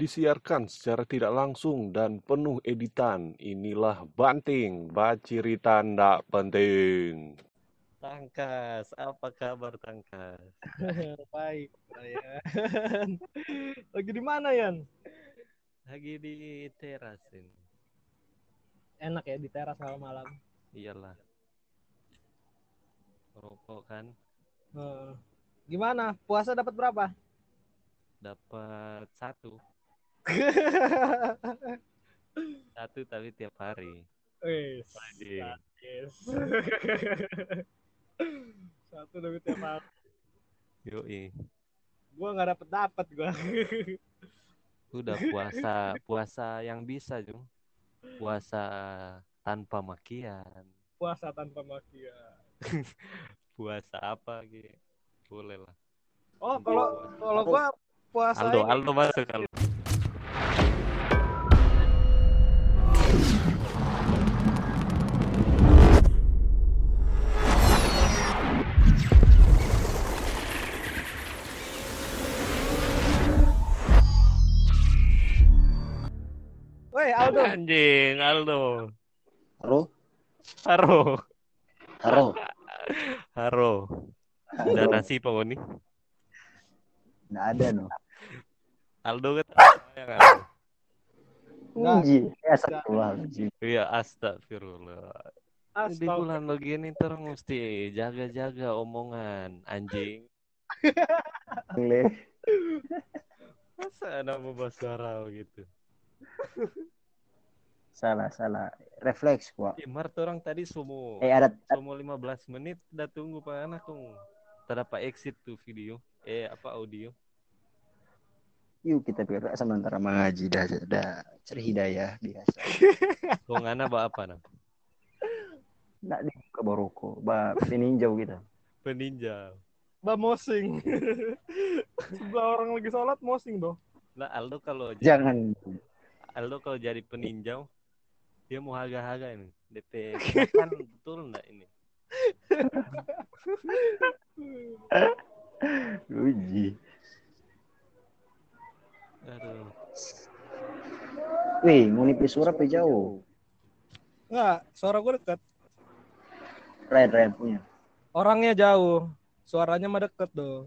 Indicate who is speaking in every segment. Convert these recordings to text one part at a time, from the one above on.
Speaker 1: disiarkan secara tidak langsung dan penuh editan. Inilah Banting, baciritan tak penting.
Speaker 2: Tangkas, apa kabar Tangkas?
Speaker 3: Baik, Yan. Lagi di mana, Yan?
Speaker 2: Lagi di teras ini.
Speaker 3: Enak ya di teras malam-malam.
Speaker 2: Iyalah. Rokok kan
Speaker 3: Eh, Gimana? Puasa dapat berapa?
Speaker 2: dapat satu. Satu tapi tiap hari.
Speaker 3: Wih, yes. Satu dapat tiap hari.
Speaker 2: Yoi.
Speaker 3: Gua nggak dapat dapat gua.
Speaker 2: Udah puasa, puasa yang bisa, Jung. Puasa tanpa makian.
Speaker 3: Puasa tanpa makian.
Speaker 2: Puasa apa gitu. Boleh lah.
Speaker 3: Oh, kalau kalau gua puasa
Speaker 2: Aldo,
Speaker 3: ini-
Speaker 2: Aldo masuk Aldo.
Speaker 3: Woi, Aldo.
Speaker 2: Anjing, Aldo.
Speaker 4: Haro,
Speaker 2: Haro.
Speaker 4: haro.
Speaker 2: Haro. Ada nasi Pak Oni?
Speaker 4: Nggak ada no.
Speaker 2: Aldo kan yang Aldo.
Speaker 4: Ya astagfirullahaladzim.
Speaker 2: Iya, astagfirullah. Di
Speaker 3: Astaga.
Speaker 2: bulan begini terus mesti jaga-jaga omongan anjing.
Speaker 4: Le.
Speaker 2: Masa ada mau bahas suara gitu?
Speaker 4: Salah, salah. Refleks gua.
Speaker 2: Ih, Mart orang tadi sumo
Speaker 4: Eh ada
Speaker 2: sumo 15 menit udah tunggu Pak anak kong. Terdapat exit tuh video. Eh apa audio?
Speaker 4: yuk kita bergerak sementara mengaji dah dah cari hidayah biasa.
Speaker 2: Kong ana ba apa?
Speaker 4: Nggak di ke Boroko, ba peninjau kita.
Speaker 2: Peninjau.
Speaker 3: Bah mosing. Sebelah orang lagi sholat mosing doh.
Speaker 2: Nah Aldo kalau
Speaker 4: Jangan
Speaker 2: Aldo kalau jadi peninjau dia mau haga-haga ini. DP kan betul enggak ini?
Speaker 4: uji.
Speaker 2: Aduh.
Speaker 4: Wih, mau nipis suara pe jauh.
Speaker 3: Enggak, suara gue deket.
Speaker 4: Ryan Ryan punya.
Speaker 3: Orangnya jauh. Suaranya mah deket doh.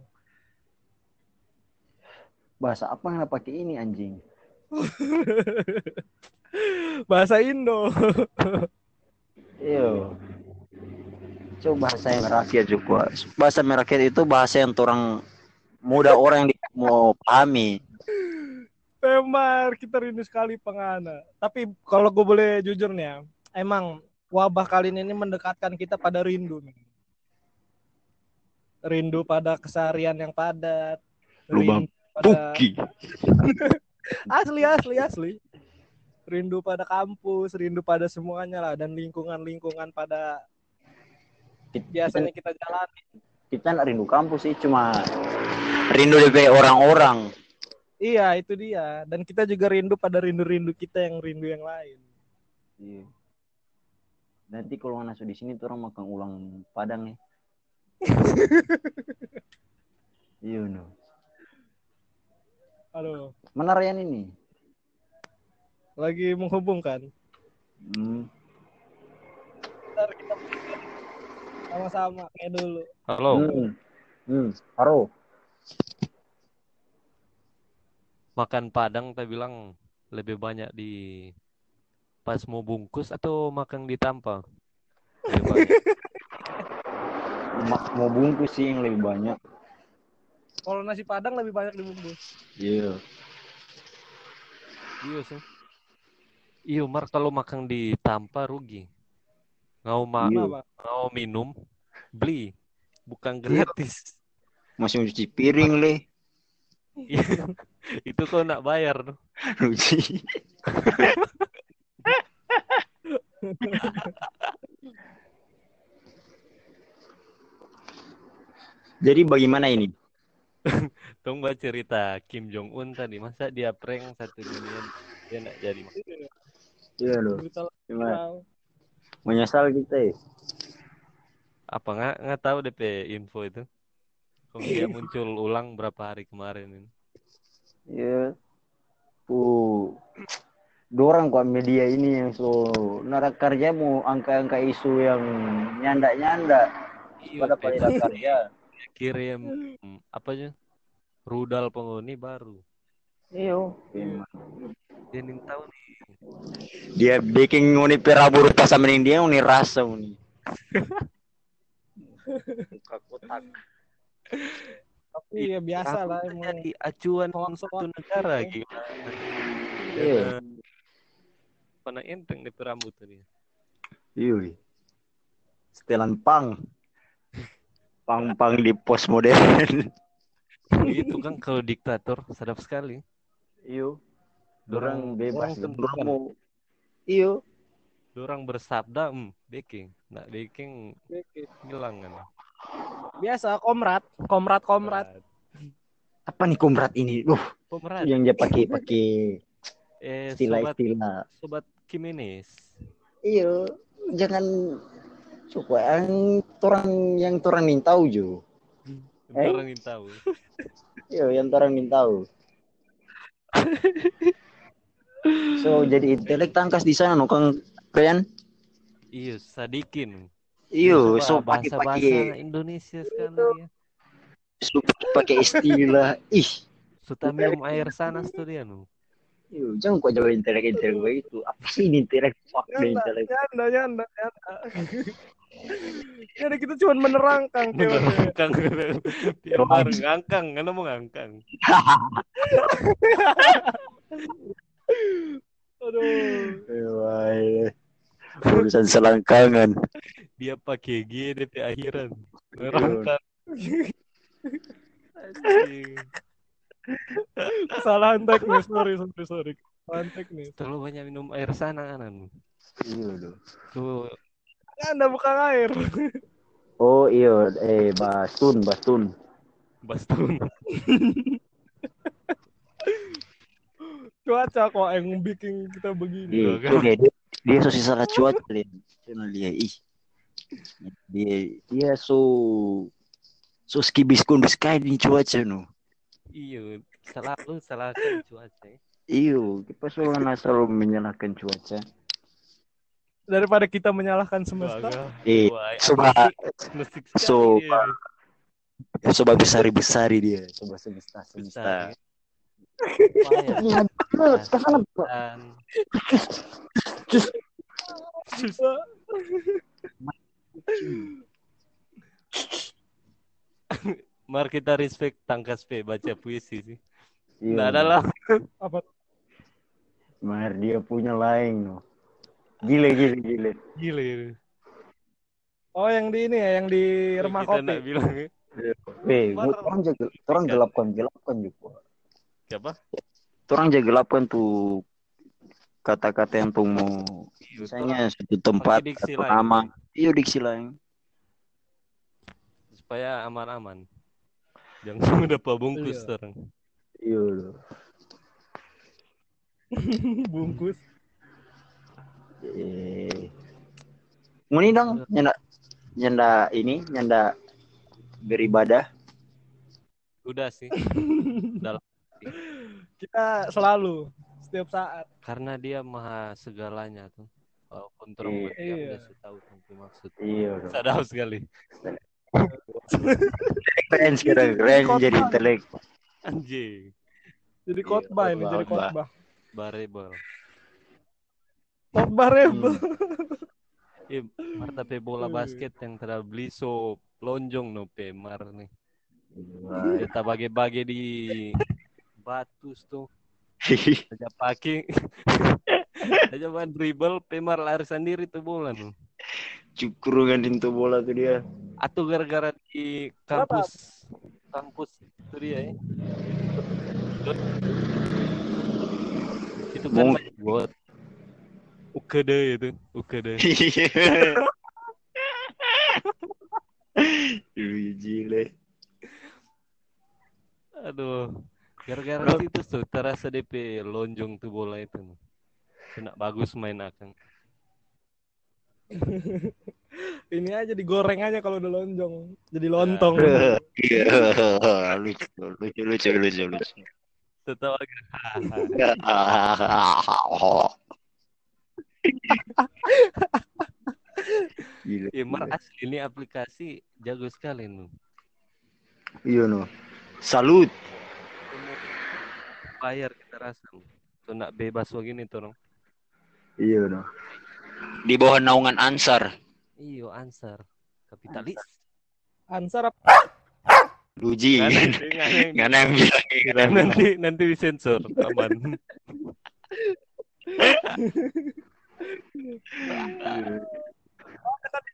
Speaker 4: Bahasa apa yang pakai ini anjing?
Speaker 3: Bahasa Indo.
Speaker 4: Iyo. Coba bahasa yang rakyat juga. Bahasa merakyat itu bahasa yang orang muda orang yang mau pahami.
Speaker 3: Pemar, kita rindu sekali pengana. Tapi kalau gue boleh jujur nih ya, emang wabah kali ini mendekatkan kita pada rindu. Rindu pada keseharian yang padat.
Speaker 4: Lubang
Speaker 3: pada...
Speaker 4: Buki.
Speaker 3: Asli, asli, asli. Rindu pada kampus, rindu pada semuanya lah. Dan lingkungan-lingkungan pada biasanya kita jalani.
Speaker 4: Kita nggak rindu kampus sih, cuma rindu dari orang-orang.
Speaker 3: Iya, itu dia. Dan kita juga rindu pada rindu-rindu kita yang rindu yang lain.
Speaker 4: Iya. Nanti kalau masuk di sini tuh orang makan ulang padang nih. Iya no.
Speaker 3: Aduh,
Speaker 4: Mana Ryan ini?
Speaker 3: Lagi menghubungkan.
Speaker 4: Hmm.
Speaker 3: Ntar kita sama-sama kayak dulu.
Speaker 2: Halo.
Speaker 4: Hmm. Hmm. Haro.
Speaker 2: makan Padang saya bilang lebih banyak di pas mau bungkus atau makan di.
Speaker 4: Ma- mau bungkus sih yang lebih banyak.
Speaker 3: Kalau nasi padang lebih banyak dibungkus.
Speaker 4: Iya.
Speaker 2: Iya sih. Iya, Mar kalau makan di tampah rugi. Ngau ma
Speaker 4: Iya.
Speaker 2: Ngau minum beli, bukan gratis.
Speaker 4: Masih mencuci piring le.
Speaker 2: Iya. Itu kau nak bayar tuh.
Speaker 4: Rugi. Jadi bagaimana ini?
Speaker 2: Tunggu cerita Kim Jong Un tadi, masa dia prank satu dunia dia nak jadi
Speaker 4: Iya loh. Cuma menyesal kita ya.
Speaker 2: apa nggak nggak tahu DP info itu. Kalau dia muncul ulang berapa hari kemarin ini.
Speaker 4: Iya. Uh, dorang kok media ini yang so narak kerja mau angka-angka isu yang nyanda-nyanda
Speaker 2: Iya,
Speaker 4: pada pada kerja.
Speaker 2: kirim mm, apa aja rudal penghuni baru
Speaker 4: Iyo.
Speaker 2: Dia nih tahu nih
Speaker 4: Dia bikin uni perabu rupa sama ini dia uni rasa uni. Kotak.
Speaker 3: Tapi ya biasa lah emang.
Speaker 2: jadi acuan satu negara gimana
Speaker 4: Iya.
Speaker 2: mana enteng di rambut tadi
Speaker 4: Iya. Setelan pang. Pang-pang di pos modern.
Speaker 2: itu kan kalau diktator sedap sekali
Speaker 4: Iyo.
Speaker 2: Dorang-
Speaker 4: Dorang bebas.
Speaker 2: dorang
Speaker 4: Dorang
Speaker 2: tentukan.
Speaker 4: mau. Iyo.
Speaker 2: orang bersabda hmm, baking nggak baking hilang kan
Speaker 3: Biasa komrat, komrat komrat.
Speaker 4: Apa nih komrat ini? Uh,
Speaker 2: Komrad.
Speaker 4: yang dia pakai pakai
Speaker 2: eh sobat
Speaker 4: istilah-istilah.
Speaker 2: sobat Kimenes
Speaker 4: Iya, jangan suka yang orang yang orang nih tahu jo. Eh?
Speaker 2: orang yang tahu
Speaker 4: Iya, yang orang nih tahu. So jadi intelek tangkas di sana no kang
Speaker 2: iya sadikin
Speaker 4: Iyo, so
Speaker 2: bahasa
Speaker 4: pakai
Speaker 2: bahasa
Speaker 4: pakai
Speaker 2: Indonesia sekali ya
Speaker 4: so pakai istilah. Ih,
Speaker 2: sudah minum air sanas tuh dia nu
Speaker 4: iyo, jangan kok jauh intelek intelek begitu. Apa sih ini intelek? Fuck intelek.
Speaker 3: nyanda, nyanda, nyanda. Jadi kita cuma menerangkan.
Speaker 2: Ngangkang. Biar bareng ngangkang, kan mau ngangkang.
Speaker 3: Aduh.
Speaker 4: Urusan selangkangan.
Speaker 2: Dia pakai G DP akhiran. Ngangkang. Anjing.
Speaker 3: Kesalahan teknis, sorry, sorry, sorry. Kesalahan teknis.
Speaker 2: Terlalu banyak minum air sana kanan.
Speaker 4: Iya loh.
Speaker 2: Tuh
Speaker 3: Nyanda bukan air.
Speaker 4: Oh iya, eh bastun, bastun.
Speaker 2: bastun.
Speaker 3: Cuaca kok yang bikin kita begini.
Speaker 4: Iya,
Speaker 2: Enggak,
Speaker 4: itu dia, dia, dia so salah cuaca. Channel dia, ih. Dia, dia so so skibis kundus kayak ini cuaca no.
Speaker 2: Iya, selalu salahkan cuaca. ya.
Speaker 4: Iyo, kita selalu selalu menyalahkan cuaca.
Speaker 3: Daripada kita menyalahkan semesta.
Speaker 4: Eh, coba
Speaker 2: dia.
Speaker 4: coba besari besari dia, coba semesta
Speaker 2: Besar,
Speaker 4: semesta.
Speaker 2: ya.
Speaker 4: Iya, ke sana, Pak.
Speaker 2: Dan Mari kita respect tangkas P baca puisi sih.
Speaker 4: Iya,
Speaker 2: Nggak ada lah.
Speaker 3: Apa?
Speaker 4: Mar dia punya lain no. Gile gile gile.
Speaker 2: Gila ini.
Speaker 3: Oh yang di ini ya, yang di rumah
Speaker 2: Kita
Speaker 3: kopi.
Speaker 2: nak bilang ya.
Speaker 4: Eh,
Speaker 2: Mar-
Speaker 4: orang gelapkan gelapkan juga.
Speaker 2: Siapa?
Speaker 4: Orang jaga gelapkan tuh kata-kata yang tuh mau misalnya suatu tempat atau
Speaker 2: lain.
Speaker 4: nama. Iya diksi lain.
Speaker 2: Supaya aman-aman. Jangan udah bungkus
Speaker 3: Iya.
Speaker 2: sekarang.
Speaker 4: Iya loh.
Speaker 3: Bungkus.
Speaker 4: Eh. Nguni dong, nyanda nyanda ini, nyanda beribadah.
Speaker 2: Udah sih.
Speaker 3: Kita selalu setiap saat.
Speaker 2: Karena dia maha segalanya tuh. Walaupun terang
Speaker 4: Iya.
Speaker 2: buat dia
Speaker 3: Iya.
Speaker 2: udah tahu tentu maksud.
Speaker 4: Iya.
Speaker 2: Sadar sekali.
Speaker 4: Keren sekarang, keren jadi intelek.
Speaker 2: Anjing.
Speaker 3: Jadi
Speaker 4: Iya,
Speaker 3: khotbah ini, jadi
Speaker 4: khotbah.
Speaker 3: khotbah.
Speaker 2: Barebel.
Speaker 3: Khotbah rebel.
Speaker 2: Eh, Marta pe bola
Speaker 3: Hmm.
Speaker 2: basket yang telah beli so lonjong no pe mar nih. Kita bagi-bagi di batu tuh. Aja pakai. Aja ban dribble pemar lari sendiri tuh bola no.
Speaker 4: Cukur kan itu bola tuh dia.
Speaker 2: Atau gara-gara di kampus kampus itu dia ya. Itu kan buat UKD itu.
Speaker 4: Lu gile.
Speaker 2: Aduh, gara-gara situ tuh terasa DP lonjong tuh bola itu. Kena bagus main akan.
Speaker 3: Ini aja digoreng aja kalau udah lonjong. Jadi lontong.
Speaker 4: Iya, lucu, lucu, lucu, lucu, lucu.
Speaker 2: Tertawa hahaha.
Speaker 4: Gila,
Speaker 2: Eh, Mar
Speaker 4: gila.
Speaker 2: asli ini aplikasi jago sekali nu.
Speaker 4: Iya no. Salut.
Speaker 2: Bayar kita rasa. Tuh nak bebas begini tuh. Rong.
Speaker 4: Iya no. Di bawah naungan Ansar.
Speaker 2: Iyo ansar kapitalis.
Speaker 3: Ansar apa?
Speaker 4: Duji.
Speaker 2: Nggak
Speaker 4: yang bilang
Speaker 2: Nah,
Speaker 4: gitu.
Speaker 2: nanti nanti disensor aman.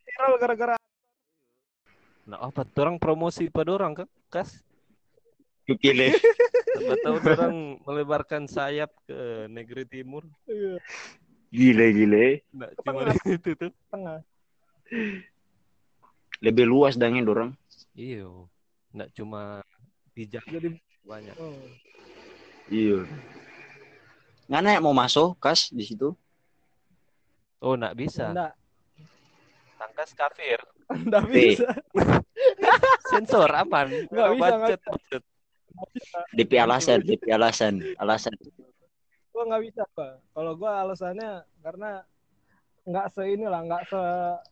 Speaker 3: Viral gara-gara
Speaker 2: Nah, apa orang promosi pada orang kan? Kas.
Speaker 4: Kukile.
Speaker 2: Siapa tahu orang melebarkan sayap ke negeri timur.
Speaker 3: iya,
Speaker 4: Gile gile.
Speaker 2: Nah, cuma itu tuh.
Speaker 3: tengah.
Speaker 4: Lebih luas dangin dorong.
Speaker 2: Iyo. Nggak cuma bijak
Speaker 3: Jadi
Speaker 2: banyak.
Speaker 3: oh.
Speaker 4: Iya. Ngana mau masuk kas di situ?
Speaker 2: Oh, nggak bisa.
Speaker 3: Enggak,
Speaker 2: Tangkas kafir.
Speaker 3: enggak
Speaker 4: Eh.
Speaker 3: bisa.
Speaker 2: Sensor aman.
Speaker 3: Nggak bisa, nggak. Nggak bisa.
Speaker 4: DP alasan, DP alasan, alasan.
Speaker 3: Gua nggak bisa, Pak. Kalau gua alasannya karena nggak se inilah, nggak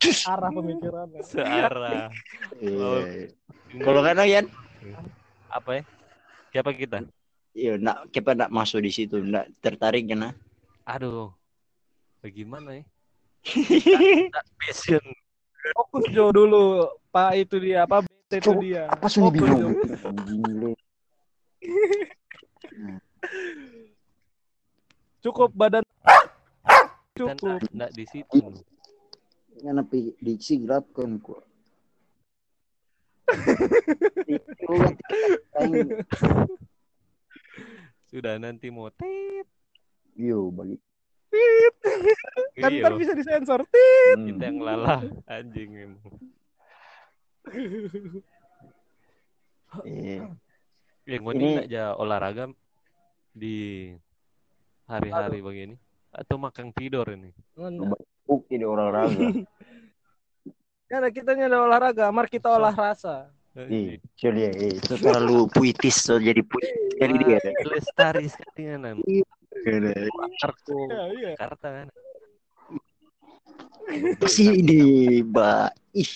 Speaker 3: searah pemikirannya.
Speaker 2: Searah.
Speaker 4: Iya. Kalau kan Yan,
Speaker 2: apa ya? Siapa kita?
Speaker 4: iya nak kita nak masuk di situ, nak tertarik kan?
Speaker 2: Aduh. Bagaimana ya? Passion.
Speaker 3: Fokus Jo dulu, Pak itu dia, apa BT itu dia.
Speaker 4: Apa sih bingung?
Speaker 3: Cukup badan cukup.
Speaker 2: nggak- nggak di situ.
Speaker 4: Pi diksi gelap kan kok.
Speaker 2: Sudah nanti mau tit.
Speaker 4: Yo bagi.
Speaker 3: Kan
Speaker 2: Iyo.
Speaker 3: ntar bisa disensor. Tit.
Speaker 4: Hmm.
Speaker 2: Kita yang lalah anjing emang.
Speaker 4: Eh,
Speaker 2: Ya, mau
Speaker 4: Ini-
Speaker 2: ini aja olahraga di hari-hari begini atau makan tidur ini.
Speaker 3: Enggak.
Speaker 4: bukti di olahraga.
Speaker 3: Ada kitanya ada olahraga, mari kita olah rasa.
Speaker 4: Ih, sorry ya, eh, itu terlalu puitis so jadi puitis jadi dia.
Speaker 2: Wah, Lestari sekali kan. Marco
Speaker 3: Ya, iya.
Speaker 2: Jakarta kan.
Speaker 4: Si ini, Mbak. Ih,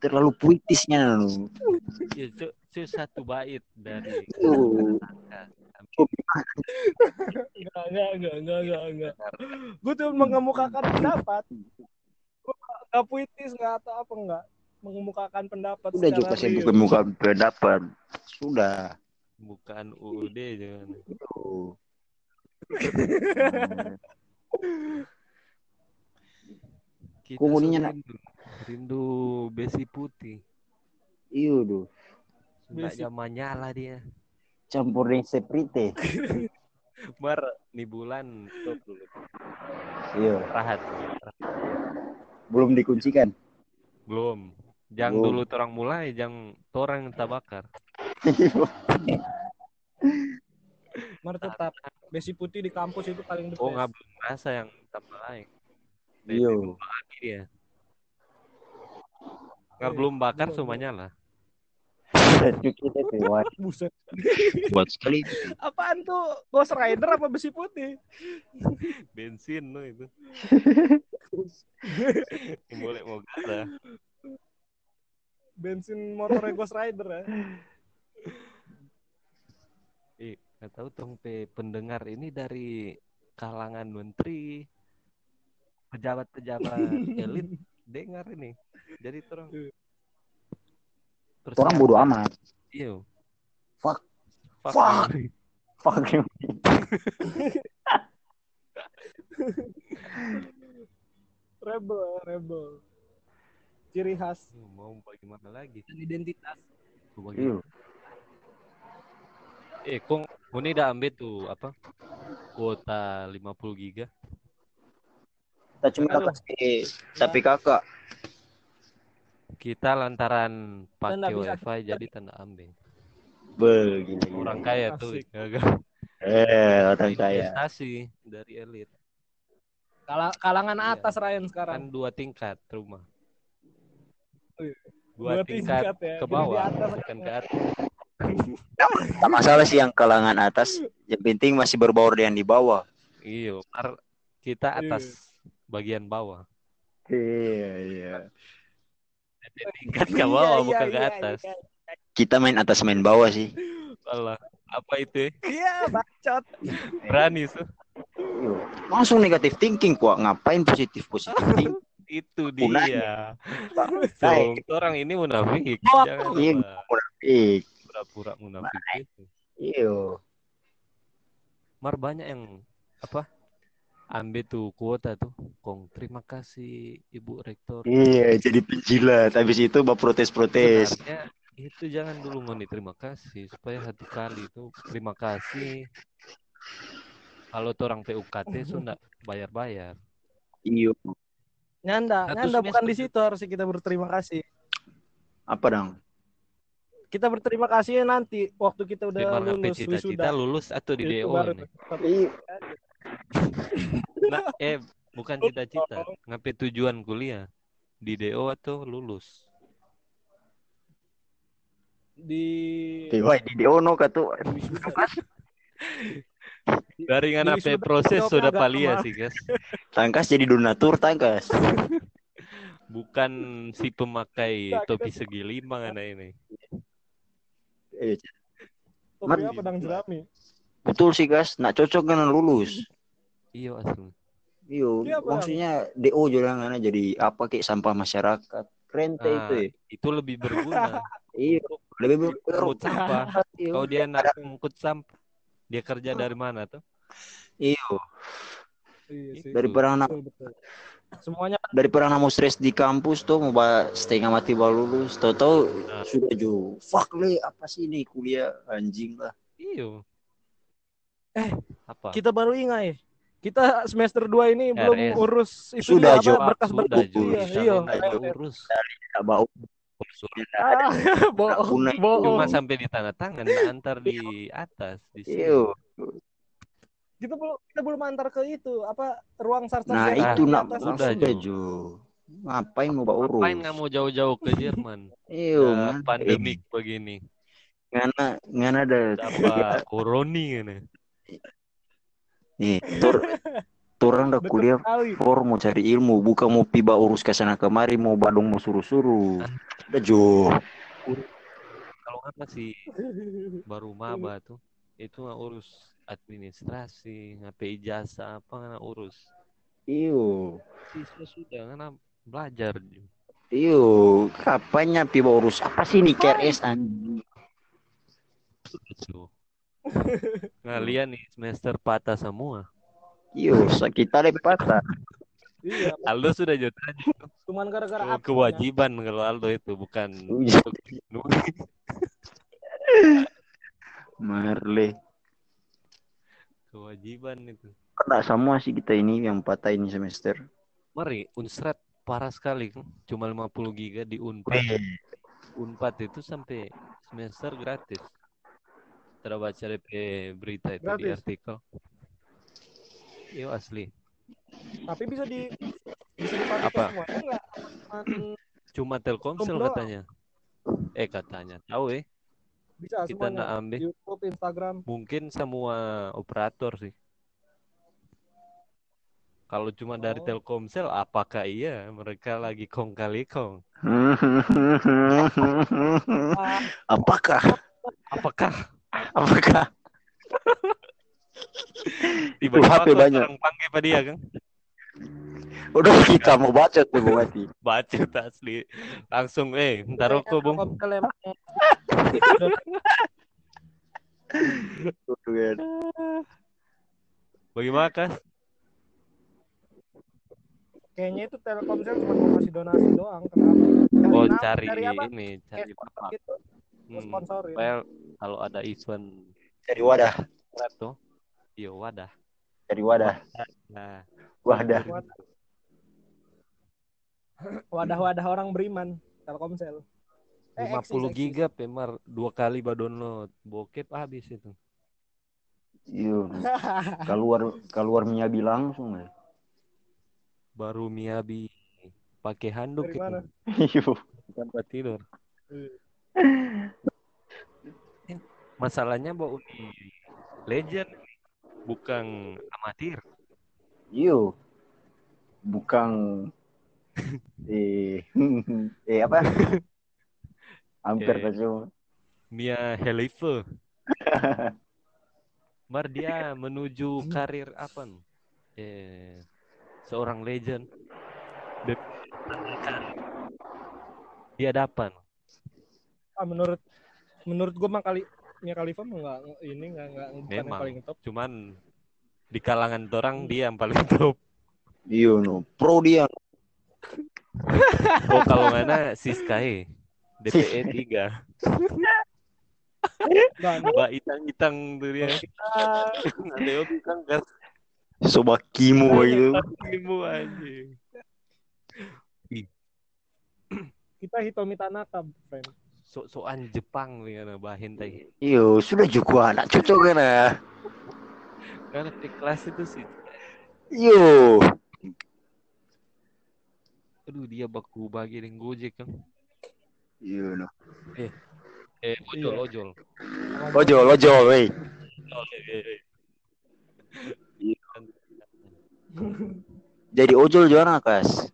Speaker 4: terlalu puitisnya nu.
Speaker 2: Satu bait dari
Speaker 4: Tuh.
Speaker 3: Enggak, enggak, enggak, enggak, enggak, enggak. Gue tuh mengemukakan pendapat. Gue enggak puitis, enggak atau apa enggak. Mengemukakan pendapat
Speaker 4: Udah juga bukan muka pendapat. Sudah.
Speaker 2: bukan UUD jangan.
Speaker 4: Tuh.
Speaker 2: Kita rindu besi putih.
Speaker 4: Iya, duh.
Speaker 2: Sudah
Speaker 3: Besi-
Speaker 2: zaman nyala dia.
Speaker 4: Campur dengan seprite.
Speaker 2: Mar nih bulan stop dulu.
Speaker 4: Iya.
Speaker 2: Rahat.
Speaker 4: Belum dikuncikan.
Speaker 2: Belum. Jangan
Speaker 4: Belum.
Speaker 2: dulu orang mulai, jangan orang yang bakar.
Speaker 3: Mari tetap besi putih di kampus itu paling the
Speaker 2: Oh
Speaker 3: best.
Speaker 2: nggak belum yang tambah lain.
Speaker 4: Iya.
Speaker 2: Lagi dia. Nggak
Speaker 3: Eh,
Speaker 2: belum bakar
Speaker 3: belum,
Speaker 2: semuanya lah.
Speaker 4: Cuci deh, Wah,
Speaker 3: Buset.
Speaker 4: Buat sekali.
Speaker 3: Apaan tuh? Ghost Rider apa besi putih?
Speaker 2: Bensin lo itu. Boleh mau gara.
Speaker 3: Bensin motornya Ghost Rider ya.
Speaker 2: Eh, nggak tahu tong pe pendengar ini dari kalangan menteri, pejabat-pejabat elit dengar ini. Jadi terang.
Speaker 4: Orang bodoh amat.
Speaker 2: Iya.
Speaker 4: Fuck.
Speaker 2: Fuck.
Speaker 4: Fuck. Fuck you.
Speaker 3: Rebel, rebel. Ciri khas
Speaker 2: Mau bagaimana lagi?
Speaker 3: dan identitas.
Speaker 4: Iya.
Speaker 2: Eh, kong ini udah ambil tuh apa? Kuota 50 giga.
Speaker 4: Tak cuma kasih tapi kakak.
Speaker 2: Kita lantaran pakai wifi jadi tanda ambil.
Speaker 4: Begini.
Speaker 2: Orang kaya tuh.
Speaker 4: Eh, orang kaya.
Speaker 2: Investasi dari elit.
Speaker 3: Kala- kalangan
Speaker 2: Iya.
Speaker 3: atas Ryan sekarang.
Speaker 2: Kan dua tingkat rumah.
Speaker 3: Oh iya.
Speaker 2: Dua, tingkat,
Speaker 3: ya.
Speaker 2: ke bawah,
Speaker 3: atas
Speaker 2: bukan ke atas.
Speaker 4: Tak masalah sih yang kalangan atas Yang penting masih berbaur dengan di bawah.
Speaker 2: Iya, kita atas bagian bawah.
Speaker 3: Iya, iya.
Speaker 2: Tingkat ke bawah bukan ke atas.
Speaker 4: Kita main atas main bawah sih.
Speaker 2: Alah, apa itu? ya?
Speaker 3: Iya, bacot.
Speaker 2: Berani tuh.
Speaker 4: Langsung negatif thinking kok. Ngapain positif positif thinking?
Speaker 2: Itu dia. So, orang ini munafik.
Speaker 3: Oh,
Speaker 2: Jangan
Speaker 4: iya. Munafik.
Speaker 2: pura-pura munafik itu.
Speaker 4: Iya.
Speaker 2: Mar banyak yang apa? Ambil tuh kuota tuh. Kong, terima kasih Ibu Rektor.
Speaker 4: Iya, jadi penjilat. Habis itu bawa protes-protes.
Speaker 2: Sebenarnya itu jangan dulu ngoni terima kasih supaya hati kali itu terima kasih. Kalau tuh orang PUKT sudah bayar-bayar.
Speaker 4: Iya.
Speaker 3: Nyanda,
Speaker 2: Satu
Speaker 3: nyanda bukan di situ harusnya kita berterima kasih.
Speaker 4: Apa dong?
Speaker 3: Kita berterima kasih nanti waktu kita udah lulus
Speaker 2: cita-cita
Speaker 3: wisuda.
Speaker 2: lulus atau di
Speaker 3: Itu
Speaker 2: DO
Speaker 3: baru
Speaker 2: nih.
Speaker 4: Iya.
Speaker 2: Nah, eh bukan cita-cita, ngapain tujuan kuliah di DO atau lulus?
Speaker 3: di
Speaker 4: Wah, di Diono katu.
Speaker 2: Dari
Speaker 3: Di wisuda
Speaker 2: proses sudah palia sih, guys.
Speaker 4: Tangkas jadi donatur tangkas.
Speaker 2: Bukan si pemakai topi segi lima ngana ini.
Speaker 4: Eh,
Speaker 3: Topi
Speaker 4: Mar-
Speaker 3: apa dang jerami?
Speaker 4: Betul sih, Gas. Nak cocok kan lulus.
Speaker 2: Iya asli.
Speaker 4: Iyo,
Speaker 3: Iya,
Speaker 4: maksudnya DO jangan ngana jadi apa kayak sampah masyarakat. Keren teh
Speaker 2: Nah,
Speaker 4: itu ya.
Speaker 2: itu lebih berguna.
Speaker 4: Iya, lebih ber-
Speaker 2: Pungut sampah.
Speaker 4: Iya.
Speaker 2: Kalau dia nak ngangkut sampah, dia kerja dari mana tuh?
Speaker 4: Iyo,
Speaker 3: Iya sih.
Speaker 4: daripada anak
Speaker 3: Betul, betul. Semuanya
Speaker 4: daripada anak mau stres di kampus tuh mau ba- setengah mati baru lulus tahu-tahu
Speaker 2: Nah.
Speaker 4: sudah jo fuck le apa sih ini kuliah anjing lah
Speaker 2: Iyo.
Speaker 3: Eh,
Speaker 2: apa?
Speaker 3: kita baru ingat ya. Kita semester 2 ini belum
Speaker 2: RS.
Speaker 3: urus itu
Speaker 4: Sudah, Jo.
Speaker 3: apa, berkas-berkas. Iya, iya.
Speaker 2: diurus.
Speaker 4: tidak bau
Speaker 3: Ah, bohong.
Speaker 2: Cuma sampai di tanda tangan, antar di atas. Di sini.
Speaker 4: iyo
Speaker 3: Kita belum kita belum antar ke itu apa ruang sarjana.
Speaker 4: nah
Speaker 2: Ah,
Speaker 4: itu nak.
Speaker 2: Sudah, jo
Speaker 4: ngapain mau bawa urus
Speaker 2: Ngapain nggak mau jauh-jauh ke Jerman?
Speaker 4: iyo
Speaker 2: Ya,
Speaker 4: man.
Speaker 2: pandemik begini.
Speaker 4: ngana ngana ada
Speaker 2: Apa koroni
Speaker 4: nih tur turang udah kuliah for mau cari ilmu bukan mau piba urus ke sana kemari mau badung mau suruh-suruh. Udah jo.
Speaker 2: Kalau nggak masih baru maba tuh, itu nggak urus administrasi, ngapain ijazah apa nggak urus.
Speaker 4: iyo.
Speaker 2: Siswa sudah kan belajar.
Speaker 4: iyo kapannya piba urus? Apa sih nih KRS anjing.
Speaker 2: Kalian nih semester patah semua.
Speaker 4: iyo kita deh patah
Speaker 3: Iya,
Speaker 2: Aldo sudah tanya
Speaker 3: cuman gara-gara
Speaker 2: Oh,
Speaker 3: apa?
Speaker 2: kewajiban kalau Aldo itu bukan
Speaker 4: Iya.
Speaker 2: untuk dilindungi.
Speaker 4: Marle
Speaker 2: kewajiban itu.
Speaker 4: kena semua sih kita ini yang patah ini semester
Speaker 2: Mari Unsrat parah sekali. Cuma 50 giga di Unpad. Unpad itu sampai semester gratis. Tidak baca DP berita itu di artikel. Iya asli.
Speaker 3: Tapi bisa di bisa dipakai
Speaker 2: Apa?
Speaker 3: semuanya enggak?
Speaker 2: Cuma Telkomsel katanya. Eh katanya. Tahu eh.
Speaker 3: bisa
Speaker 2: Kita
Speaker 3: semuanya.
Speaker 2: nak ambil.
Speaker 3: YouTube, Instagram.
Speaker 2: Mungkin semua operator sih. Kalau cuma dari
Speaker 3: Oh.
Speaker 2: Telkomsel, apakah iya mereka lagi kong kali kong?
Speaker 4: apakah
Speaker 2: Apakah
Speaker 4: apakah
Speaker 2: tiba-tiba
Speaker 4: HP
Speaker 2: kok
Speaker 4: banyak.
Speaker 2: orang panggil pada dia kan?
Speaker 4: udah kita mau bacot tuh Bu Mati
Speaker 2: Baca asli. Langsung eh, ntar rokok bung.
Speaker 3: Emang
Speaker 2: Bagaimana kas?
Speaker 3: kayaknya itu Telkomsel cuma mau kasih donasi doang. Kenapa?
Speaker 2: Oh cari
Speaker 3: cari apa?
Speaker 2: ini, cari bapak.
Speaker 3: gitu,
Speaker 2: Hmm.
Speaker 3: sponsorin.
Speaker 2: Well, kalau ada event
Speaker 4: dari wadah
Speaker 2: tuh, iya wadah.
Speaker 4: dari wadah
Speaker 2: Nah,
Speaker 4: wadah
Speaker 3: Wadah-wadah orang beriman. Telkomsel. Eh,
Speaker 2: 50
Speaker 3: eksis, eksis.
Speaker 2: giga pemar dua kali ba download bokep habis itu.
Speaker 4: iya keluar keluar Miyabi langsung ya
Speaker 2: Baru Miyabi pakai handuk
Speaker 3: Dari
Speaker 2: itu
Speaker 4: iya
Speaker 2: tempat tidur. Masalahnya bau di Legend bukan amatir.
Speaker 4: Iyo. Bukan eh eh apa? Hampir
Speaker 2: Eh.
Speaker 4: saja.
Speaker 2: Mia Khalifa. Mar dia menuju karir apa? Eh, seorang legend. Dia dapat.
Speaker 3: Ah, menurut menurut gue mah kali Mia Khalifa mah nggak ini nggak nggak bukan yang
Speaker 2: Memang.
Speaker 3: paling top.
Speaker 2: Cuman di kalangan orang dia yang paling top.
Speaker 4: Iyo no. Pro dia.
Speaker 2: Oh kalau mana si Sky DPE 3
Speaker 3: Nggak, nggak.
Speaker 2: Mbak itang-itang tuh dia Ada yang kan kan
Speaker 4: Sobakimu gitu.
Speaker 2: Imu anjing
Speaker 3: kita Hitomi Tanaka, friend.
Speaker 2: Sok-sokan Jepang nih kan bahin tadi
Speaker 4: Iyo, sudah juga anak cocok kan.
Speaker 2: Karena di kelas itu sih
Speaker 4: Iyo.
Speaker 2: Aduh dia baku bagi dengan Gojek kan
Speaker 4: Iyo no.
Speaker 2: Eh ojol ojol
Speaker 4: Ojol, ojol, wey.
Speaker 2: Eh, eh, eh.
Speaker 4: Jadi ojol juara kas.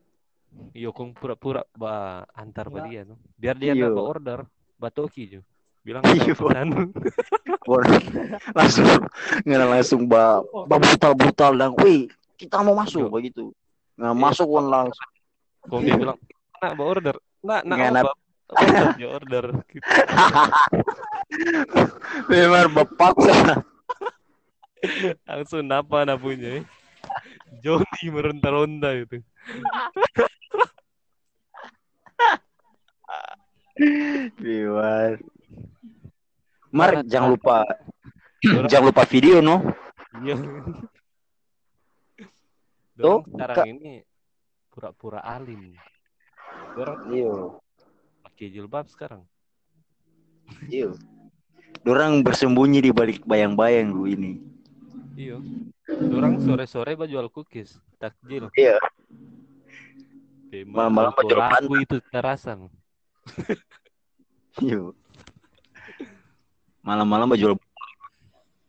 Speaker 2: Iyo kong pura-pura ba antar ba dia no. Biar dia
Speaker 4: Iyo.
Speaker 2: napa order batoki jo. Bilang
Speaker 4: Iyo.
Speaker 2: kita pesan.
Speaker 4: langsung nggak langsung ba, ba brutal brutal dan wih kita mau masuk
Speaker 2: Yo.
Speaker 4: begitu nggak
Speaker 2: Iya.
Speaker 4: masuk pun langsung
Speaker 2: Kong dia bilang, nak ba order. Nak, nak
Speaker 4: Nggak, nak.
Speaker 2: Order. Gitu.
Speaker 4: memang bapak
Speaker 2: Langsung napa na punya. eh. Johnny meronta-ronta itu.
Speaker 4: Biar. Mar jangan lupa jangan lupa video no
Speaker 2: Iya.
Speaker 4: Tuh,
Speaker 2: Dorang sekarang ini pura-pura alim. Orang
Speaker 4: iyo
Speaker 2: pakai jilbab sekarang.
Speaker 4: iyo Dorang bersembunyi di balik bayang-bayang gue ini
Speaker 2: Iya. Orang sore-sore jual cookies, takjil.
Speaker 4: Iya. Malam-malam jual
Speaker 2: itu terasa.
Speaker 4: Iyo malam-malam jual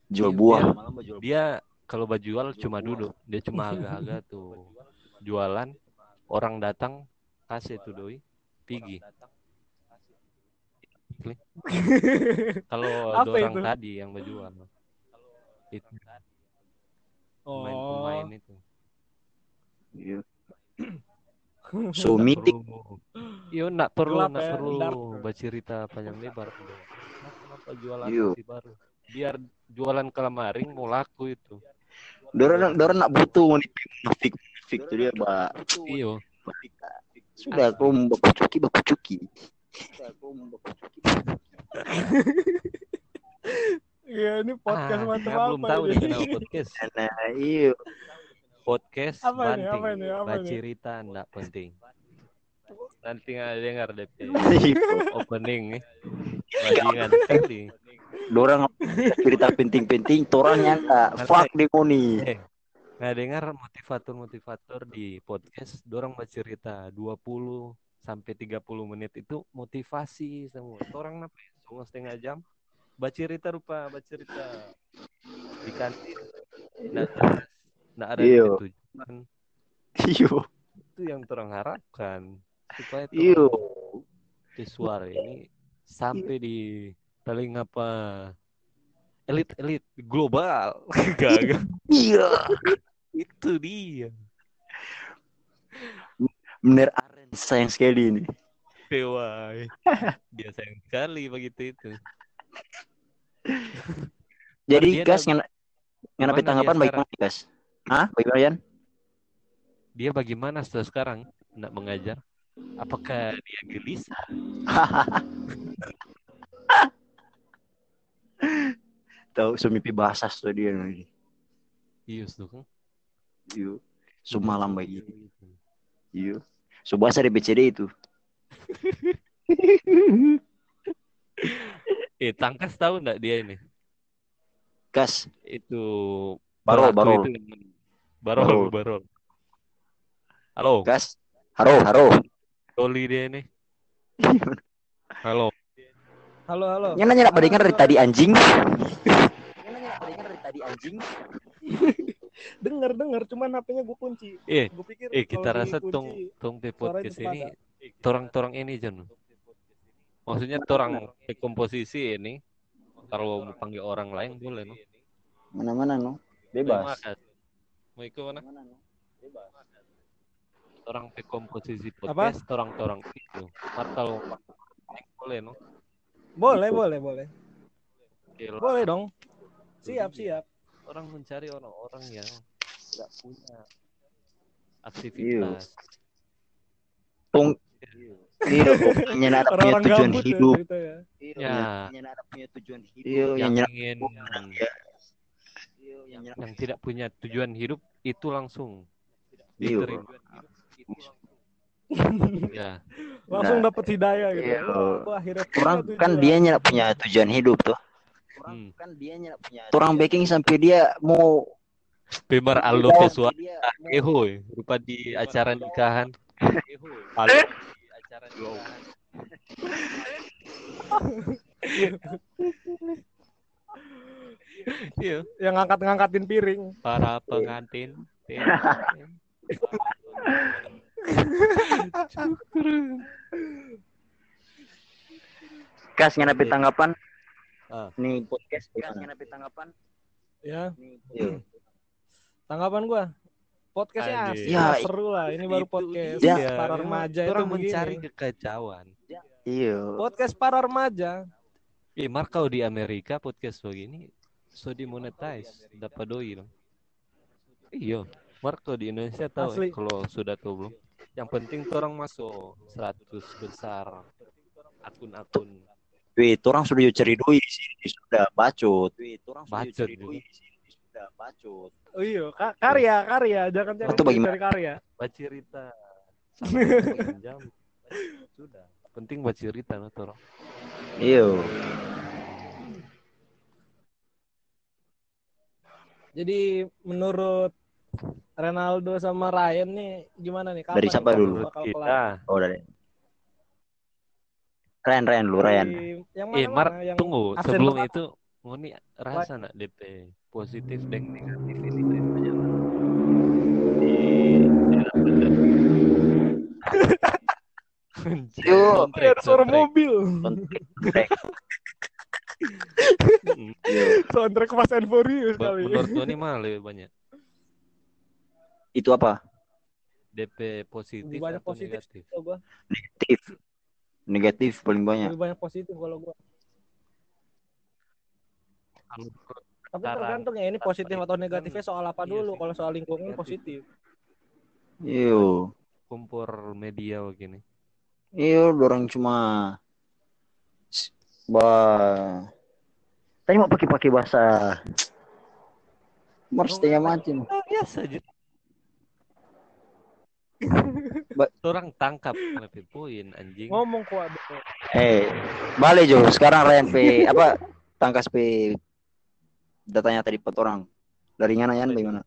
Speaker 4: jual
Speaker 2: Iya,
Speaker 4: buah
Speaker 2: Dia kalau ba jual cuma duduk, dia cuma agak-agak tuh jualan. Orang datang kasih tuh doi, pigi. Kalau
Speaker 3: itu?
Speaker 2: tadi yang berjual. Itu
Speaker 3: Oh.
Speaker 2: pemain-pemain itu.
Speaker 4: Iya.
Speaker 2: Nggak
Speaker 4: so meeting
Speaker 2: perlu. Iya, nggak perlu,
Speaker 3: Gelap
Speaker 2: nggak
Speaker 3: ya,
Speaker 2: perlu
Speaker 3: dark.
Speaker 2: bercerita panjang lebar. Nah, Kenapa jualan
Speaker 4: Iya.
Speaker 2: masih baru? Biar jualan kelamaring mau laku itu.
Speaker 4: Dorang dorang nak butuh munafik munafik tuh dia ba
Speaker 2: Iya.
Speaker 4: sudah kau mau baku cuki baku cuki
Speaker 3: Iya, ini podcast
Speaker 2: Ah,
Speaker 3: macam
Speaker 2: saya
Speaker 3: apa
Speaker 2: belum tahu
Speaker 3: ini?
Speaker 2: nih kenapa podcast.
Speaker 4: nah iyo
Speaker 2: Podcast
Speaker 3: Apa ini,
Speaker 2: banting.
Speaker 3: apa ini, apa ini?
Speaker 2: Bercerita nggak penting. Nanti nggak dengar DP
Speaker 4: Iyo.
Speaker 2: opening nih. Bajingan sekali.
Speaker 4: dorang cerita penting-penting torang nyangka fuck nih
Speaker 2: Eh, nggak dengar motivator-motivator di podcast, dorang bercerita 20 sampai 30 menit itu motivasi semua. Orang apa ya? Semua setengah jam bercerita rupa bercerita di kantin. Nggak jelas, nggak ada
Speaker 4: Iya.
Speaker 2: tujuan.
Speaker 4: iyo
Speaker 2: Itu yang orang harapkan supaya tuh suara ini sampai di telinga apa elit-elit global. Gak,
Speaker 4: iya
Speaker 2: itu dia.
Speaker 4: bener Aren sayang sekali ini
Speaker 2: PY. Dia sayang sekali begitu itu.
Speaker 4: jadi gas ngena ngena tanggapan bagaimana gas Hah? Bagaimana Yan?
Speaker 2: Dia bagaimana setelah sekarang nak mengajar? Apakah dia gelisah?
Speaker 4: Tahu semipi bahasa tuh dia nih.
Speaker 2: Iya, tuh kan.
Speaker 4: Iyo. Semalam bagi. Iyo. So bahasa di BCD itu.
Speaker 2: Eh, Tangkas tahu nggak dia ini?
Speaker 4: Gas.
Speaker 2: Itu
Speaker 4: Barol,
Speaker 2: pelaku
Speaker 4: barol.
Speaker 2: itu. Barol,
Speaker 4: Barol.
Speaker 2: barol. Halo,
Speaker 4: Gas. Haro, haro.
Speaker 2: Toli dia ini. Halo.
Speaker 3: Halo, halo.
Speaker 4: Yang nanya nak dengar dari tadi anjing. Yang nanya dengar dari tadi anjing.
Speaker 3: Dengar dengar cuman HP-nya gue kunci.
Speaker 2: Eh,
Speaker 3: Gue pikir
Speaker 2: eh kita rasa tong pe
Speaker 3: suaranya
Speaker 2: podcast ini torang-torang ini Jon. Maksudnya torang komposisi ini kalau mau panggil orang lain boleh no.
Speaker 4: Mana-mana no. Bebas.
Speaker 2: Mau ikut mana? Orang pe komposisi podcast, itu. Mar kalau mau panggil boleh no.
Speaker 3: Boleh boleh boleh
Speaker 2: Oke, lah.
Speaker 3: boleh dong. Siap siap.
Speaker 2: Orang mencari orang-orang yang tidak punya aktivitas.
Speaker 4: Tung Iya, punya nada punya
Speaker 3: Orang-orang
Speaker 4: tujuan
Speaker 3: gabut
Speaker 4: hidup.
Speaker 3: ya, gitu ya.
Speaker 2: Ya.
Speaker 4: Punya nada punya tujuan hidup. Iya, yang
Speaker 2: yang ingin
Speaker 4: ya. Yang nyerap
Speaker 2: yang tidak punya tujuan hidup itu langsung
Speaker 4: Iya.
Speaker 2: Ya,
Speaker 3: Langsung
Speaker 4: Nah,
Speaker 3: dapat hidayah gitu.
Speaker 4: iya.
Speaker 3: Wah, akhirnya
Speaker 4: Orang kan dia nyerap punya tujuan hidup tuh.
Speaker 2: hmm.
Speaker 4: kan dia nyerap punya. Orang baking sampai dia mau
Speaker 2: Pemar Aldo
Speaker 4: dia mau-
Speaker 2: Ehoy, rupa di acara nikahan. Aldo di acara nikahan. Iya,
Speaker 3: yang ngangkat-ngangkatin piring.
Speaker 2: para pengantin.
Speaker 4: Kas ngenapi tanggapan.
Speaker 2: Ah.
Speaker 4: Nih podcast kas ngenapi tanggapan.
Speaker 3: Ya,
Speaker 4: Iya.
Speaker 3: tanggapan gua. Podcastnya asik,
Speaker 4: Ya,
Speaker 3: seru lah. Ini baru podcast
Speaker 4: dia.
Speaker 3: para remaja itu
Speaker 2: orang
Speaker 3: begini.
Speaker 2: mencari kekacauan.
Speaker 4: Iya.
Speaker 3: Podcast para remaja.
Speaker 2: Eh, Mar kau di Amerika podcast begini so dimonetize, dapat doi dong. Iya, Mar kau di Indonesia tahu
Speaker 3: Asli.
Speaker 2: eh, kalau sudah tahu belum. Yang penting orang masuk 100 besar akun-akun
Speaker 4: Wih, orang sudah cari di sini sudah bacot. Wih, orang sudah cari di sini sudah bacot.
Speaker 3: Oh iya, ka- karya, karya. Jangan jangan
Speaker 4: Itu bagaimana?
Speaker 3: cari karya.
Speaker 2: bacirita sampai jam sudah. Penting bacirita no orang.
Speaker 4: Iya.
Speaker 3: Jadi menurut Ronaldo sama Ryan nih gimana nih? Kapan
Speaker 4: Dari
Speaker 3: nih
Speaker 4: siapa dulu?
Speaker 2: Kita?
Speaker 4: Oh, dari Ren, Ren, lu.
Speaker 3: Dari Yang
Speaker 2: Eh,
Speaker 3: mana?
Speaker 2: Mar,
Speaker 3: yang
Speaker 2: tunggu sebelum
Speaker 3: pertama?
Speaker 2: itu Ngoni rasa nak DP positif dan negatif ini di dalam benar.
Speaker 4: Yo,
Speaker 3: Ada suara mobil. Soundtrack Fast and Furious kali.
Speaker 2: Menurut Ngoni mah lebih banyak
Speaker 4: Itu apa?
Speaker 2: DP positif
Speaker 3: Lebih banyak
Speaker 2: atau
Speaker 3: positif
Speaker 2: negatif.
Speaker 3: kalau gua.
Speaker 4: Negatif. Negatif paling banyak.
Speaker 3: Lebih banyak positif kalau gua. Tapi tergantung ya ini positif atau negatifnya soal apa
Speaker 2: iya
Speaker 3: dulu.
Speaker 2: sih.
Speaker 3: Kalau soal lingkungan
Speaker 2: Negatif.
Speaker 3: positif.
Speaker 4: Iyo.
Speaker 2: kompor media begini.
Speaker 4: Iyo, orang cuma ba Tadi mau pakai-pakai bahasa Mars setengah mati. no.
Speaker 2: Oh, biasa aja.
Speaker 4: Ba-
Speaker 2: Orang tangkap lebih poin anjing.
Speaker 3: Ngomong kuat.
Speaker 4: Eh, balik Jo. Sekarang Ryan P apa tangkas P datanya tadi empat orang. Dari mana Yan bagaimana?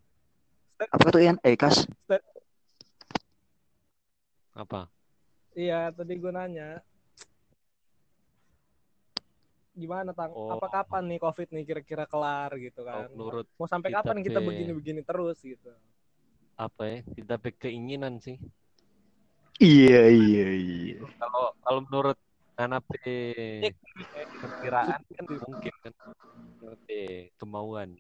Speaker 4: Apa tuh Yan? Eh, Kas.
Speaker 2: Apa?
Speaker 3: Iya, tadi gua nanya. Gimana tang?
Speaker 2: Oh.
Speaker 3: Apa kapan nih COVID nih kira-kira kelar gitu kan?
Speaker 2: menurut
Speaker 3: Mau sampai
Speaker 2: kita
Speaker 3: kapan kita begini-begini terus gitu?
Speaker 2: Apa ya? Kita pe keinginan sih.
Speaker 4: Iya, iya, iya.
Speaker 2: Kalau kalau menurut anak P perkiraan kan mungkin kan Anak P kemauan.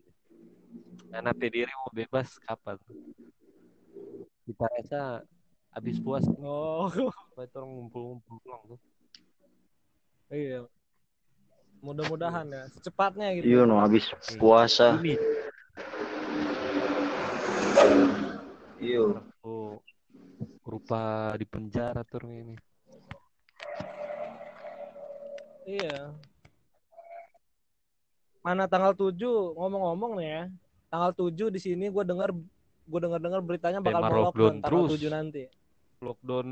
Speaker 2: Anak P diri mau bebas kapan? Kita rasa habis puas
Speaker 3: Oh,
Speaker 2: itu orang ngumpul-ngumpul pulang tuh.
Speaker 3: iya. Mudah-mudahan ya, secepatnya gitu.
Speaker 4: Iya, no habis puasa.
Speaker 2: Ini
Speaker 4: Iya.
Speaker 2: oh, rupa di penjara tuh orang ini.
Speaker 3: Iya. Mana tanggal 7 ngomong-ngomong nih ya. Tanggal 7 di sini gue dengar gue dengar-dengar beritanya bakal mau
Speaker 2: lockdown
Speaker 3: lockdown tanggal
Speaker 2: terus.
Speaker 3: 7 nanti.
Speaker 2: Lockdown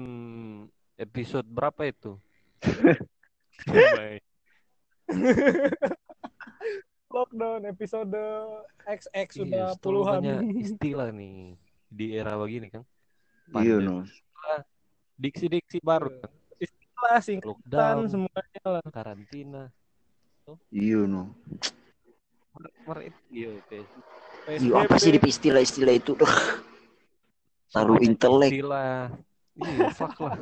Speaker 2: episode berapa itu?
Speaker 3: Lockdown episode XX
Speaker 2: Iya,
Speaker 3: sudah
Speaker 2: setelah
Speaker 3: puluhan.
Speaker 2: istilah nih di era begini kan.
Speaker 4: Iya, no.
Speaker 2: Diksi-diksi baru kan.
Speaker 3: Istilah singkatan
Speaker 2: Lockdown,
Speaker 3: semuanya lah.
Speaker 2: karantina.
Speaker 4: Iya, no.
Speaker 2: Iya, oke.
Speaker 4: Iya, apa sih di istilah-istilah itu? Duh. Taruh intelek.
Speaker 2: Istilah. Iya, fuck lah.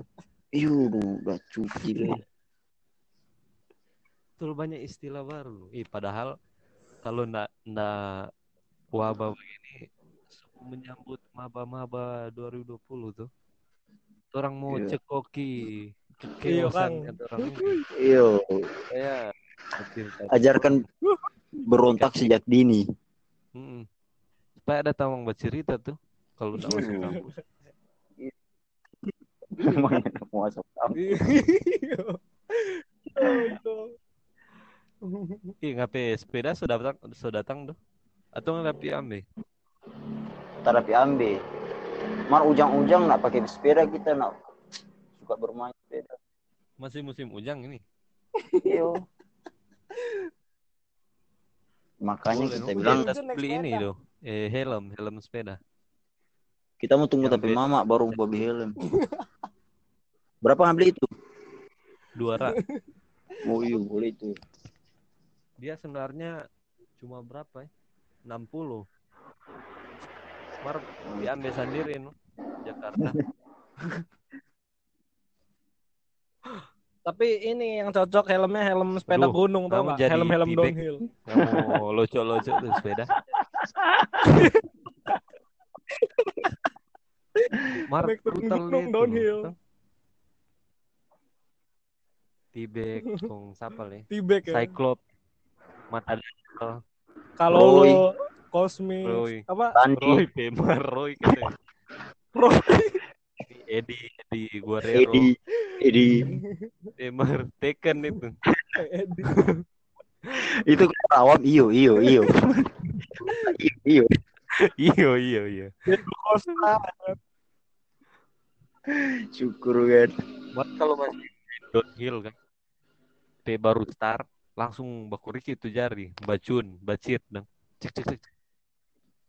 Speaker 4: Iya, deh.
Speaker 2: Betul banyak istilah baru. Ih, padahal kalau ndak ndak wabah begini menyambut maba-maba 2020 tuh. Orang mau
Speaker 4: Iya.
Speaker 2: cekoki
Speaker 3: Iya,
Speaker 2: ini.
Speaker 4: Iya,
Speaker 2: cerita.
Speaker 4: ajarkan berontak sejak dini.
Speaker 2: Mm-mm. Supaya ada tamang bercerita tuh kalau udah masuk
Speaker 4: Hmm.
Speaker 2: kampus.
Speaker 4: Emang enak mau masuk kampus.
Speaker 3: Iya.
Speaker 2: Ngapain sepeda sudah datang, sudah datang tuh? Atau nggak ambil?
Speaker 4: Terapi ambil. Mar ujang-ujang nak pakai sepeda kita nak suka bermain sepeda.
Speaker 2: Masih musim ujang ini.
Speaker 4: Iya. Makanya
Speaker 2: Boleh,
Speaker 4: kita bilang
Speaker 2: Kita beli ini tuh. Eh, helm, helm sepeda.
Speaker 4: kita mau tunggu tapi mama baru babi helm. Berapa ngambil itu?
Speaker 2: Dua rak.
Speaker 4: Oh iya boleh itu.
Speaker 2: Dia sebenarnya cuma berapa ya? 60. Mar diambil sendiri no. Jakarta.
Speaker 3: Tapi ini yang cocok helmnya helm sepeda
Speaker 2: Aduh,
Speaker 3: gunung tau
Speaker 2: jadi
Speaker 3: Helm-helm
Speaker 2: tibek.
Speaker 3: downhill.
Speaker 2: Kamu locok-locok tuh sepeda. Mar brutal
Speaker 3: gunung, downhill.
Speaker 2: Tibek, kong siapa nih?
Speaker 3: Tibek ya.
Speaker 2: Cyclop, mata
Speaker 3: Kalau lo kosmis
Speaker 2: Roy.
Speaker 3: apa?
Speaker 4: Tandi,
Speaker 2: Roy, Pemar, Roy katanya.
Speaker 3: Roy.
Speaker 2: Edi, Edi Guerrero,
Speaker 4: Edi, Edi.
Speaker 2: Pemar, Tekken itu.
Speaker 3: Edi.
Speaker 4: Itu awam iyo iyo iyo. iyo iyo.
Speaker 2: Iya, iya.
Speaker 3: Costa.
Speaker 4: Syukur kan.
Speaker 2: Mar kalau masih downhill kan, P baru start, langsung bakuriki itu jari, bacun, bacit, dong. Cek, cek, cek.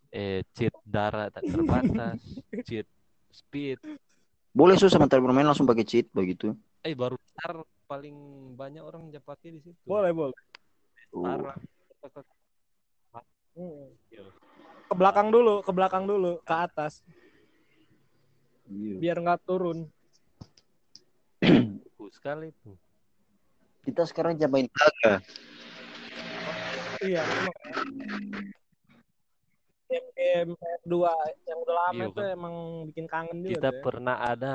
Speaker 2: Eh, cheat darah tak terbatas, cheat speed.
Speaker 4: Boleh susah sementara bermain langsung pakai cheat begitu.
Speaker 2: Eh, baru start paling banyak orang pakai di situ.
Speaker 3: Boleh, boleh.
Speaker 2: Iya.
Speaker 3: Ke belakang dulu, ke belakang dulu, ke atas
Speaker 4: iya.
Speaker 3: biar nggak turun.
Speaker 2: Bagus sekali tuh.
Speaker 4: Kita sekarang cobain Gaga.
Speaker 3: Iya, emang. Game-game dua yang udah lama
Speaker 2: Iya,
Speaker 3: itu
Speaker 2: kan.
Speaker 3: emang bikin kangen juga.
Speaker 2: Kita
Speaker 3: ya.
Speaker 2: pernah ada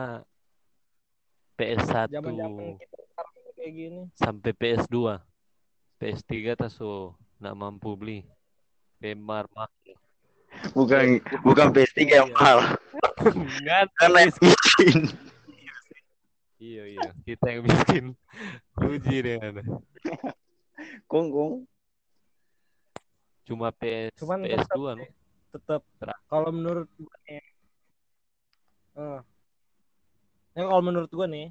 Speaker 2: PS1
Speaker 3: Zaman-zaman kita sekarang kayak gini.
Speaker 2: sampai PS2. PS3 tak so nggak mampu beli. Pemar mah.
Speaker 4: Bukan bukan PS3 yang
Speaker 2: Iya.
Speaker 4: mahal.
Speaker 2: Nggak
Speaker 4: Karena yang miskin.
Speaker 2: Iya iya, kita yang miskin. Puji deh ada.
Speaker 4: Kong kong.
Speaker 2: Cuma PS
Speaker 3: Cuman
Speaker 2: PS2
Speaker 3: tetap-
Speaker 2: no.
Speaker 3: Tetap kalau menurut gue nih. Eh. Ya, kalau menurut gue nih,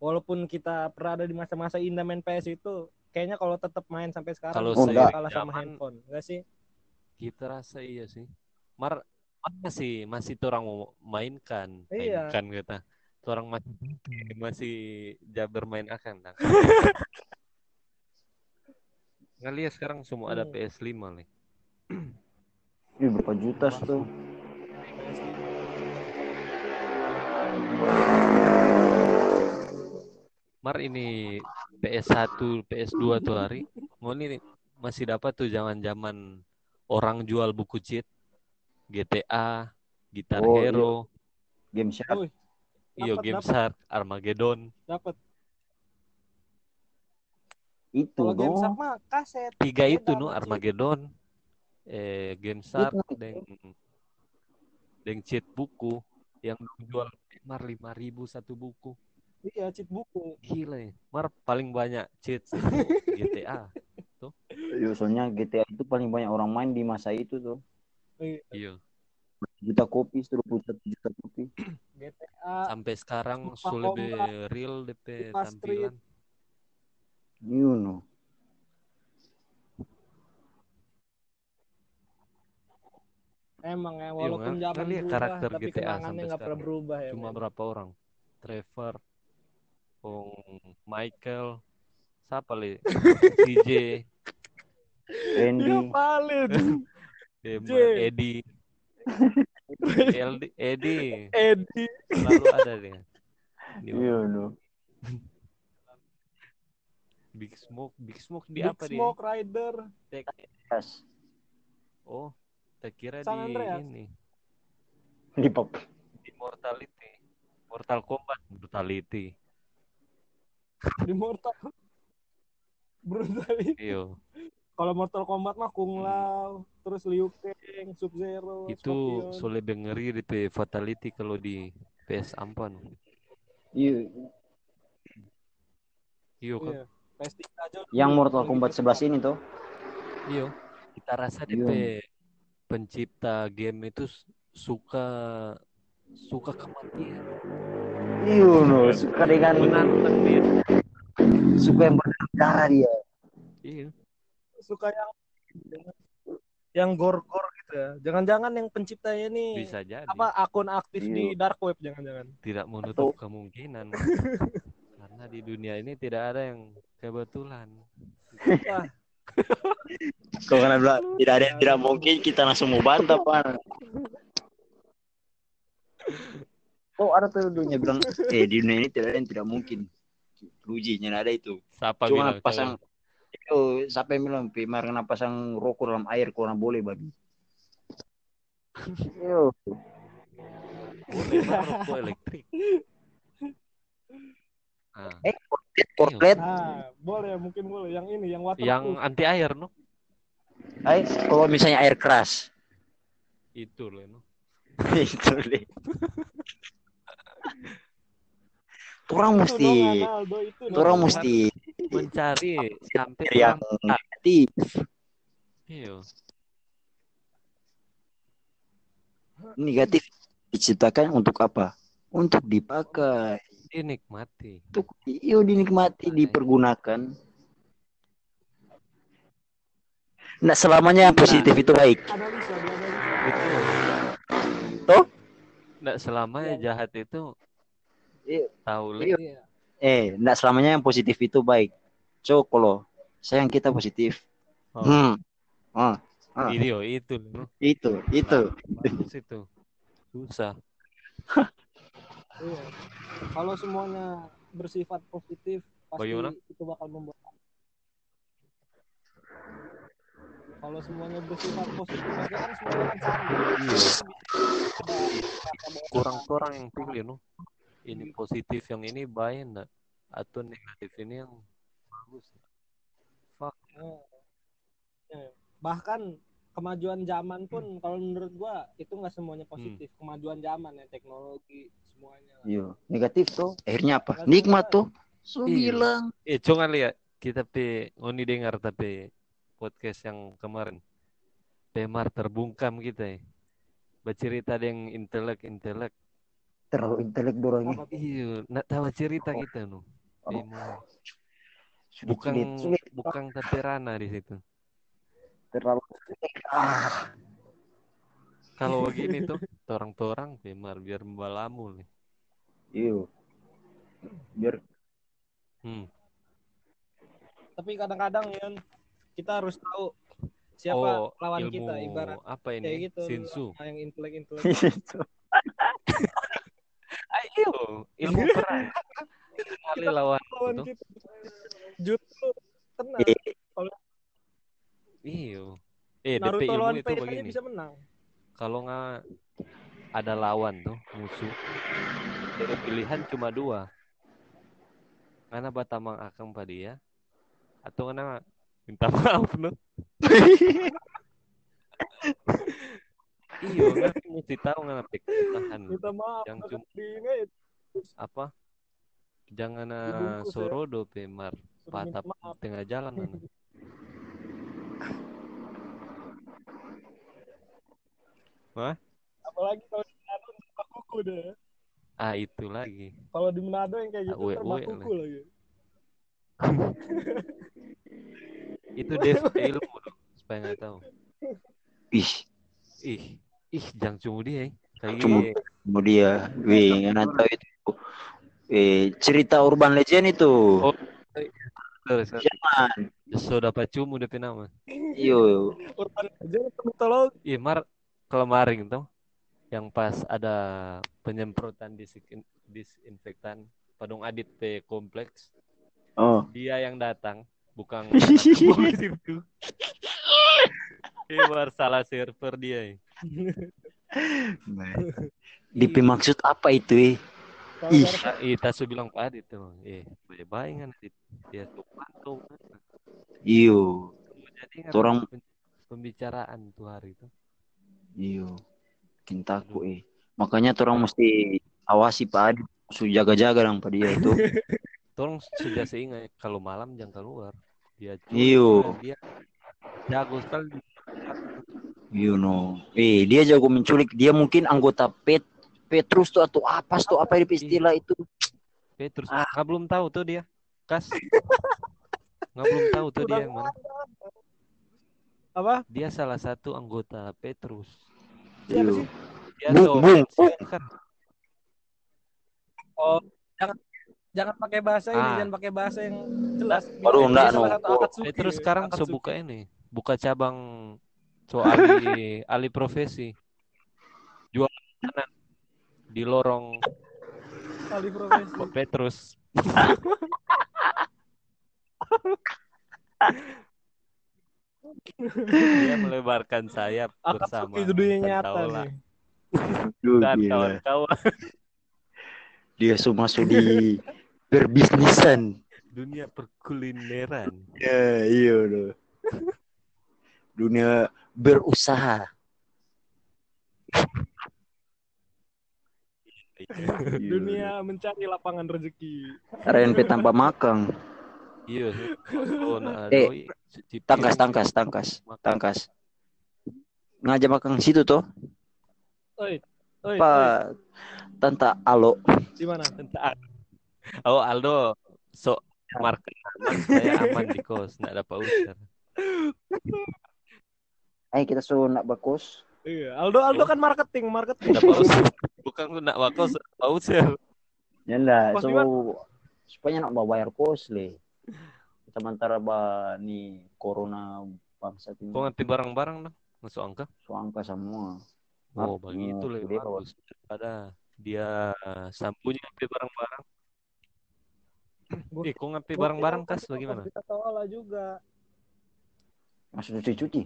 Speaker 3: walaupun kita pernah ada di masa-masa indah main PS itu, kayaknya kalau tetap main sampai sekarang
Speaker 2: Kalau
Speaker 3: kita
Speaker 4: seiring
Speaker 3: kalah sama handphone, enggak sih?
Speaker 2: Kita rasa iya sih. Mar masih masih orang mau mainkan,
Speaker 3: Iya.
Speaker 2: mainkan kata. Orang masih masih ja bermain akan dah. Ngeliat sekarang semua ada
Speaker 3: Hmm.
Speaker 2: PS5 nih.
Speaker 4: Ih, berapa juta tuh?
Speaker 2: Mar ini PS1, PS2 tuh hari. Mau ini masih dapat tuh zaman-zaman orang jual buku cheat. GTA, Guitar
Speaker 4: Oh, iya.
Speaker 2: Hero,
Speaker 4: Game Shark.
Speaker 2: Iyo
Speaker 3: Dapat,
Speaker 2: Game
Speaker 3: dapat.
Speaker 2: Shark, Armageddon.
Speaker 3: dapat.
Speaker 4: Itu
Speaker 3: Kalau game
Speaker 4: dong.
Speaker 3: sama kaset.
Speaker 2: Tiga itu no. Armageddon, eh Game Shark,
Speaker 4: Itu.
Speaker 2: deng deng cheat buku yang jual Mar lima ribu satu buku.
Speaker 3: Iya, cheat buku.
Speaker 2: Gila ya. Mar paling banyak cheat GTA.
Speaker 4: Iya, soalnya GTA itu paling banyak orang main di masa itu tuh.
Speaker 2: Iya.
Speaker 4: Juta kopi, 21 juta kopi.
Speaker 3: GTA
Speaker 2: Sampai sekarang sulit
Speaker 3: Kombat,
Speaker 2: real DP tampilan.
Speaker 4: You know.
Speaker 3: Emang ya
Speaker 2: Iya,
Speaker 3: walaupun
Speaker 2: nggak-
Speaker 3: zaman berubah
Speaker 2: karakter
Speaker 3: tapi
Speaker 2: GTA
Speaker 3: kenangannya
Speaker 2: sampai
Speaker 3: nggak pernah berubah ya.
Speaker 2: Cuma
Speaker 3: men.
Speaker 2: berapa orang? Trevor, Ong Michael, siapa le? CJ,
Speaker 3: Iya
Speaker 4: Randy.
Speaker 3: valid.
Speaker 2: Bema,
Speaker 3: J.
Speaker 2: Edi. LD, Edi.
Speaker 3: Edi.
Speaker 2: Selalu ada dia. Di
Speaker 4: Iya no.
Speaker 2: Big Smoke, Big Smoke di
Speaker 3: Big
Speaker 2: apa dia?
Speaker 3: Smoke Rider.
Speaker 2: Tek-
Speaker 4: Yes.
Speaker 2: Oh, tak kira
Speaker 3: San
Speaker 2: di
Speaker 3: Andreas.
Speaker 2: ini,
Speaker 4: Di pop.
Speaker 2: di Mortality. Mortal Kombat Brutality.
Speaker 3: Di Mortal. Brutality.
Speaker 2: Iyo,
Speaker 3: Kalau Mortal Kombat mah Kung Lao, terus Liu Kang, Sub Zero,
Speaker 2: itu sulit ngeri itu Fatality kalau di PS Ampan.
Speaker 4: Iya.
Speaker 2: Iyo kan?
Speaker 3: Iya. PS3 aja.
Speaker 4: Yang Mortal Kombat
Speaker 3: gitu.
Speaker 4: 11 ini tuh.
Speaker 2: Iyo. Kita rasa
Speaker 4: Iya.
Speaker 2: Pencipta game itu suka suka kematian.
Speaker 4: Iya no. Suka dengan
Speaker 2: Menantang dia.
Speaker 4: suka yang berdarah dia.
Speaker 2: Iya.
Speaker 3: suka yang yang gor-gor gitu ya. Jangan-jangan yang penciptanya nih
Speaker 2: Bisa jadi.
Speaker 3: apa akun aktif
Speaker 4: Iya.
Speaker 3: di dark web jangan-jangan.
Speaker 2: Tidak menutup kemungkinan. Karena di dunia ini tidak ada yang kebetulan.
Speaker 3: Wah,
Speaker 4: Kalau kalian bilang tidak ada yang tidak mungkin kita langsung mau bantah pan. Oh ada tuh dunia bilang eh di dunia ini tidak ada yang tidak mungkin. Ruji nyana ada itu.
Speaker 2: Siapa
Speaker 4: Cuma
Speaker 2: bilang
Speaker 4: pasang itu siapa yang bilang Pimar kena pasang rokok dalam air kurang boleh babi. Yo,
Speaker 2: Boleh rokok elektrik. Ah,
Speaker 4: eh korlet,
Speaker 3: nah, boleh mungkin boleh yang ini yang waterproof.
Speaker 2: yang anti air no?
Speaker 4: Ay, kalau misalnya air keras.
Speaker 2: Itu loh no.
Speaker 4: itu. Orang
Speaker 3: Itu
Speaker 4: mesti, orang mesti
Speaker 2: Mencari sampai
Speaker 4: yang negatif.
Speaker 2: Iya.
Speaker 4: Negatif diciptakan untuk apa? Untuk dipakai,
Speaker 2: Dinikmati.
Speaker 4: untuk iyo dinikmati, dipergunakan. Nah, selamanya yang positif itu baik.
Speaker 2: Betul.
Speaker 4: Toh?
Speaker 2: Nggak selamanya
Speaker 3: Iya.
Speaker 2: jahat itu
Speaker 4: Iya.
Speaker 2: tahu.
Speaker 4: Iya.
Speaker 3: Iya.
Speaker 4: Eh, enggak selamanya yang positif itu baik. Kalau sayang kita positif.
Speaker 2: Oh.
Speaker 4: Hmm. Ah, ah,
Speaker 2: Video itu
Speaker 4: itu, itu.
Speaker 2: Bagus itu. Susah.
Speaker 3: Iya. Kalau semuanya bersifat positif, pasti
Speaker 2: Bagaimana?
Speaker 3: itu bakal membuat. Kalau semuanya bersifat positif, aja kan semuanya kan sama.
Speaker 2: Iya. Kurang-kurang yang pilih no. Ini positif yang ini baik enggak? Atau negatif ini yang bagus. Fuck.
Speaker 3: Eh, bahkan kemajuan zaman pun kalau menurut gua itu nggak semuanya positif kemajuan zaman ya teknologi semuanya.
Speaker 4: Iya, negatif tuh. Akhirnya apa? Nikmat tuh. So
Speaker 2: Iya.
Speaker 4: bilang.
Speaker 2: Eh, coba lihat kita pe Oni dengar tapi podcast yang kemarin. Pemar terbungkam kita ya. Bercerita yang intelek-intelek.
Speaker 4: Terlalu intelek dorong ini.
Speaker 2: Iya, nak tahu cerita
Speaker 4: Oh.
Speaker 2: kita no.
Speaker 4: Oh.
Speaker 2: Pemar. Bukan
Speaker 4: sulit, sulit.
Speaker 2: bukan tapi Rana di situ.
Speaker 4: Terlalu. Ah,
Speaker 2: Kalau begini tuh, torang-torang Pemar biar membalamu nih.
Speaker 4: iya. Biar
Speaker 2: Hmm.
Speaker 3: tapi kadang-kadang Yon kita harus tahu siapa
Speaker 2: oh,
Speaker 3: lawan
Speaker 2: ilmu
Speaker 3: kita ibarat
Speaker 2: apa
Speaker 3: kayak
Speaker 2: ini?
Speaker 3: gitu
Speaker 2: Sinsu.
Speaker 3: Yang intelek intelek
Speaker 2: Ayo, ilmu perang. Kali lawan
Speaker 3: lawan
Speaker 2: itu.
Speaker 3: kita jutsu tenang
Speaker 4: Eh,
Speaker 2: Iyo. Eh, DP
Speaker 3: Naruto
Speaker 2: ilmu
Speaker 3: lawan
Speaker 2: itu begini.
Speaker 3: bisa menang
Speaker 2: Kalau nggak ada lawan tuh musuh, jadi pilihan cuma dua. Karena batamang akang pada dia, atau karena minta maaf no. Iyo, nggak mesti tahu nggak pek tahan
Speaker 3: minta maaf
Speaker 2: Yang cuma- apa? Jangan
Speaker 3: Dibungkus ya.
Speaker 2: sorodo pemar
Speaker 3: maaf
Speaker 2: tengah jalan ana.
Speaker 3: apalagi kalau di Manado nembak kuku deh
Speaker 2: Ah itu lagi.
Speaker 3: kalau di Manado yang kayak gitu
Speaker 2: Ah, we
Speaker 3: kuku lagi
Speaker 2: Itu dev ilmu dong, supaya nggak tahu.
Speaker 4: Ih,
Speaker 2: Ih, ih jangan cuma dia. eh. Kayak
Speaker 4: Cuma- dia, wih, nggak tahu itu. Eh, cerita urban legend itu.
Speaker 2: Oh. Terus, terus.
Speaker 4: Zaman,
Speaker 2: So dapat cumu DP nama.
Speaker 4: Iyo.
Speaker 3: Urban aja mitologi.
Speaker 2: Iya, Mar kemarin tuh yang pas ada penyemprotan disin- disinfektan Padung Adit P kompleks,
Speaker 4: Oh.
Speaker 2: dia yang datang, bukan situ. Iya, salah server dia.
Speaker 4: DP maksud apa itu eh? Ih.
Speaker 2: Nah, iya, Tasu bilang Pak Adit tuh, eh, boleh kan Adit. Dia tuh pantau.
Speaker 4: Iyo.
Speaker 2: Jadi kan
Speaker 4: Orang-
Speaker 2: pem- pembicaraan tuh hari itu.
Speaker 4: Iyo. Makin takut eh. Makanya orang mesti awasi Pak Adi. Su jaga-jaga dong Pak dia itu.
Speaker 2: Tolong sudah seingat kalau malam jangan keluar. Dia
Speaker 4: Iyo.
Speaker 2: dia jago sekali.
Speaker 4: You know. Eh, dia jago menculik. Dia mungkin anggota Pet Petrus tuh atau apa tuh apa itu istilah itu.
Speaker 2: Petrus,
Speaker 4: Ah.
Speaker 2: nggak belum tahu tuh dia. Kas. Nggak belum tahu tuh dia yang mana.
Speaker 3: Apa?
Speaker 2: Dia salah satu anggota Petrus.
Speaker 3: Siapa
Speaker 4: Iyo.
Speaker 3: sih?
Speaker 2: Dia
Speaker 4: Bung,
Speaker 2: tuh
Speaker 4: bung, bung.
Speaker 2: kan.
Speaker 3: Oh, jangan jangan pakai bahasa ini,
Speaker 2: Ah.
Speaker 3: jangan pakai bahasa yang jelas.
Speaker 4: Baru enggak, no.
Speaker 2: Petrus sekarang so
Speaker 3: Akatsuki.
Speaker 2: buka ini, buka cabang so ahli ahli profesi. Jual makanan di lorong
Speaker 3: Ahli profesi.
Speaker 2: Pak Petrus. Dia melebarkan sayap bersama
Speaker 3: Akatsuki itu dunia nyata nih.
Speaker 4: Duh,
Speaker 2: dan
Speaker 4: gila.
Speaker 2: kawan-kawan
Speaker 4: Dia semua masuk di perbisnisan.
Speaker 2: dunia perkulineran.
Speaker 4: Ya, iya loh. Dunia berusaha. Iya,
Speaker 3: Dunia mencari lapangan rezeki.
Speaker 4: RNP tanpa makang.
Speaker 2: Iya,
Speaker 4: Eh,
Speaker 2: tipis.
Speaker 4: Tangkas, tangkas, tangkas,
Speaker 2: Makan.
Speaker 4: tangkas. Ngajak makang situ toh.
Speaker 3: Oi, oi.
Speaker 4: Pak Tanta Alo.
Speaker 3: Di mana?
Speaker 2: Bentar. Oh Aldo, so market aman, saya aman di kos, nggak dapat usir.
Speaker 4: Eh kita suruh nak bakus.
Speaker 3: Iya, Aldo Aldo kan marketing, marketing.
Speaker 2: Dapat usir, bukan nak bakos, dapat usir.
Speaker 4: Ya enggak, so supaya nak bawa bayar kos le. Sementara ba ni corona bangsa ini
Speaker 2: Kau ngerti barang-barang dong, masuk angka.
Speaker 4: so angka semua.
Speaker 2: Oh, begitu
Speaker 4: mau
Speaker 2: lebih bagus daripada dia sambunyi ngambil barang-barang. Eh, kau
Speaker 3: Gua
Speaker 2: barang-barang kas bagaimana?
Speaker 3: Kita tahu juga.
Speaker 4: Masuk cuci-cuci.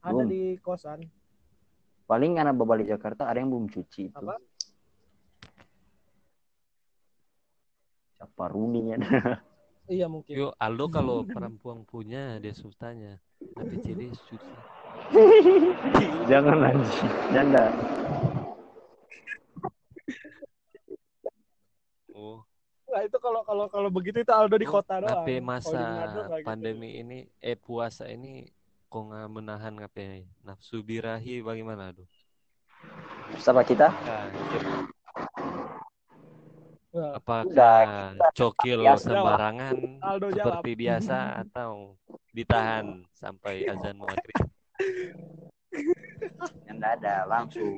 Speaker 3: Ada
Speaker 4: Belum.
Speaker 3: di kosan.
Speaker 4: Paling karena balik Jakarta ada yang belum cuci itu.
Speaker 3: Apa?
Speaker 4: Siapa Runi ya?
Speaker 3: Iya mungkin.
Speaker 2: Yo, Aldo kalau perempuan punya dia sustanya, tapi CD susah.
Speaker 4: Jangan anjing. Jangan.
Speaker 2: Oh,
Speaker 3: Nah, itu kalau kalau kalau begitu itu Aldo di kota doang. di
Speaker 2: masa
Speaker 3: gitu.
Speaker 2: pandemi ini, eh puasa ini, kok nggak menahan ngape nafsu birahi bagaimana aduh?
Speaker 4: Siapa kita?
Speaker 2: Nah,
Speaker 3: Nah,
Speaker 2: apakah
Speaker 4: Udah,
Speaker 2: cokil sembarangan
Speaker 3: Aldo jawab.
Speaker 2: seperti biasa atau ditahan sampai azan maghrib?
Speaker 4: Yang enggak ada langsung.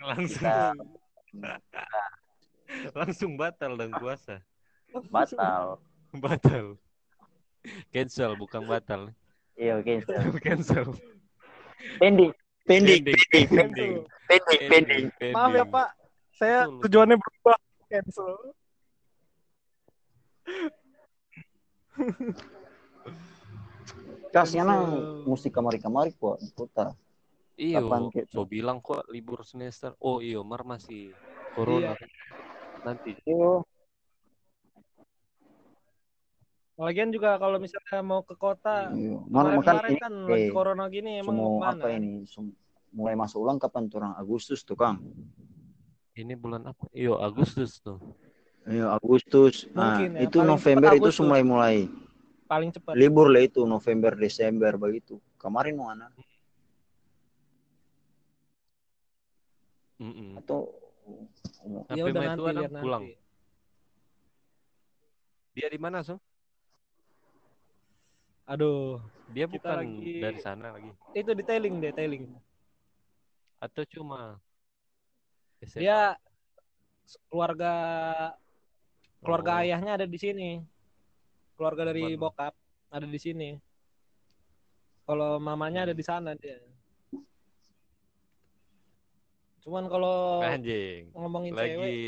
Speaker 2: Langsung
Speaker 4: Kita
Speaker 2: langsung batal dan puasa.
Speaker 4: batal.
Speaker 2: Batal. Cancel bukan batal.
Speaker 4: Iya, oke.
Speaker 2: Cancel.
Speaker 4: Pending. Pending.
Speaker 2: Pending.
Speaker 4: Pending.
Speaker 2: Pending.
Speaker 4: Pending. Pending.
Speaker 3: Maaf ya Pak, saya tujuannya berubah. Cancel.
Speaker 4: Kasnya nang mesti kamari-kamari kok kota. Gitu?
Speaker 2: so bilang kok libur semester. Oh iyo, Mar masih corona.
Speaker 3: Iya.
Speaker 2: Nanti
Speaker 4: Iyo.
Speaker 3: Lagian juga kalau misalnya mau ke kota,
Speaker 4: Iya. Mana makan
Speaker 3: kemarin
Speaker 4: ini
Speaker 3: kan lagi
Speaker 4: eh,
Speaker 3: corona gini emang mau
Speaker 4: semua apa ini mulai masuk ulang kapan tuh orang Agustus tuh Kang?
Speaker 2: Ini bulan apa? Iyo, Agustus tuh.
Speaker 4: Iya Agustus. Nah,
Speaker 3: Mungkin ya,
Speaker 4: itu
Speaker 3: paling
Speaker 4: November itu
Speaker 3: Agustus.
Speaker 4: mulai mulai
Speaker 3: Paling cepat.
Speaker 4: libur lah itu November Desember begitu. Kemarin mana?
Speaker 2: Mm-mm.
Speaker 4: Atau
Speaker 2: Sampai
Speaker 3: Ya udah
Speaker 2: Mei
Speaker 3: nanti
Speaker 2: tua
Speaker 3: lihat
Speaker 2: Adam pulang.
Speaker 3: nanti.
Speaker 2: Dia di mana, so?
Speaker 3: Aduh,
Speaker 2: Dia bukan
Speaker 3: lagi-
Speaker 2: dari sana lagi.
Speaker 3: itu detailing detailing.
Speaker 2: Atau cuma SMA?
Speaker 3: Dia keluarga keluarga
Speaker 2: Oh.
Speaker 3: ayahnya ada di sini. Keluarga dari
Speaker 2: Mana?
Speaker 3: bokap. ada di sini. Kalau mamanya ada di sana dia. Cuman kalau
Speaker 2: Anjing.
Speaker 3: ngomongin cewek,
Speaker 2: Lagi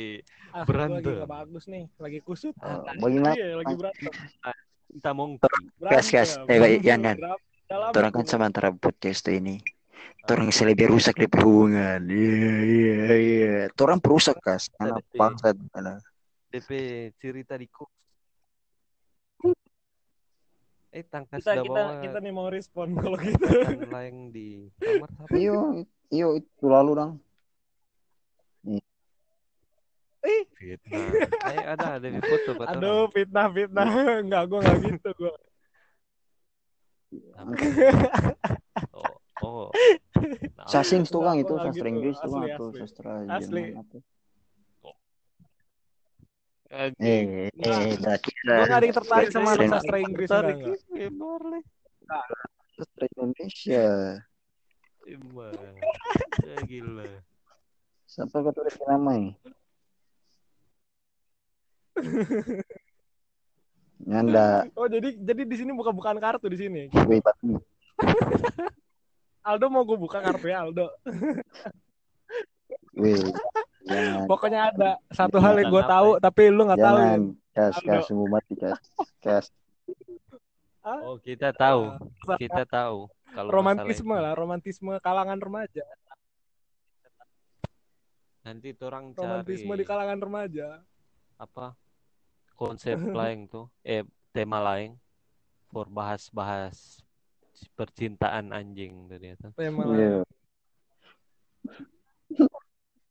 Speaker 3: ah, gua lagi
Speaker 2: berantem.
Speaker 3: gak bagus nih, lagi kusut.
Speaker 4: Oh, bagaimana?
Speaker 3: Iya, lagi berantem.
Speaker 2: kita mongki.
Speaker 4: Kas, kas.
Speaker 3: Berantem.
Speaker 4: Eh, Yan, Yan.
Speaker 3: Berapa- dalam
Speaker 4: kan
Speaker 3: itu.
Speaker 4: sementara podcast ini. Orang selebih rusak di hubungan. Iya, iya, iya. Orang perusak, kas. Anak anak.
Speaker 2: DP cerita di kos. Eh tangkas
Speaker 3: kita kita
Speaker 2: bawa
Speaker 3: kita nih mau respon kalau gitu.
Speaker 2: lain di kamar apa?
Speaker 4: Iyo, iyo itu lalu dong.
Speaker 2: Fitnah. Eh ada ada di foto.
Speaker 3: Aduh, fitnah fitnah. Enggak, gua enggak gitu gua.
Speaker 2: Oh, oh. Nah,
Speaker 4: Sasing tuh
Speaker 3: Enggak,
Speaker 4: kan itu sastra. Inggris tuh
Speaker 3: Asli,
Speaker 4: atau sastra
Speaker 3: Asli.
Speaker 4: Jerman apa. Eh, eh,
Speaker 3: enggak ada yang tertarik sama
Speaker 4: Sastra
Speaker 3: sastra Inggris
Speaker 2: Tertarik eh,
Speaker 4: sastra Indonesia.
Speaker 2: Emang. Ya, gila.
Speaker 4: Siapa kata dia namanya? Nyanda,
Speaker 3: Oh, jadi jadi di sini buka-bukaan kartu di sini.
Speaker 4: batu.
Speaker 3: Aldo mau gua buka kartu ya, Aldo. Pokoknya ada satu hal yang gua
Speaker 2: Jangan
Speaker 3: tahu tapi lu nggak tahu.
Speaker 4: kas, kas, semua mati, kas, kas.
Speaker 2: Oh, kita tahu. Kita tahu kalau
Speaker 3: romantisme lah, romantisme kalangan remaja.
Speaker 2: Nanti orang cari
Speaker 3: Romantisme di kalangan remaja.
Speaker 2: apa konsep lain tuh eh tema lain for bahas-bahas percintaan anjing tadi itu
Speaker 3: Tema
Speaker 4: Iya,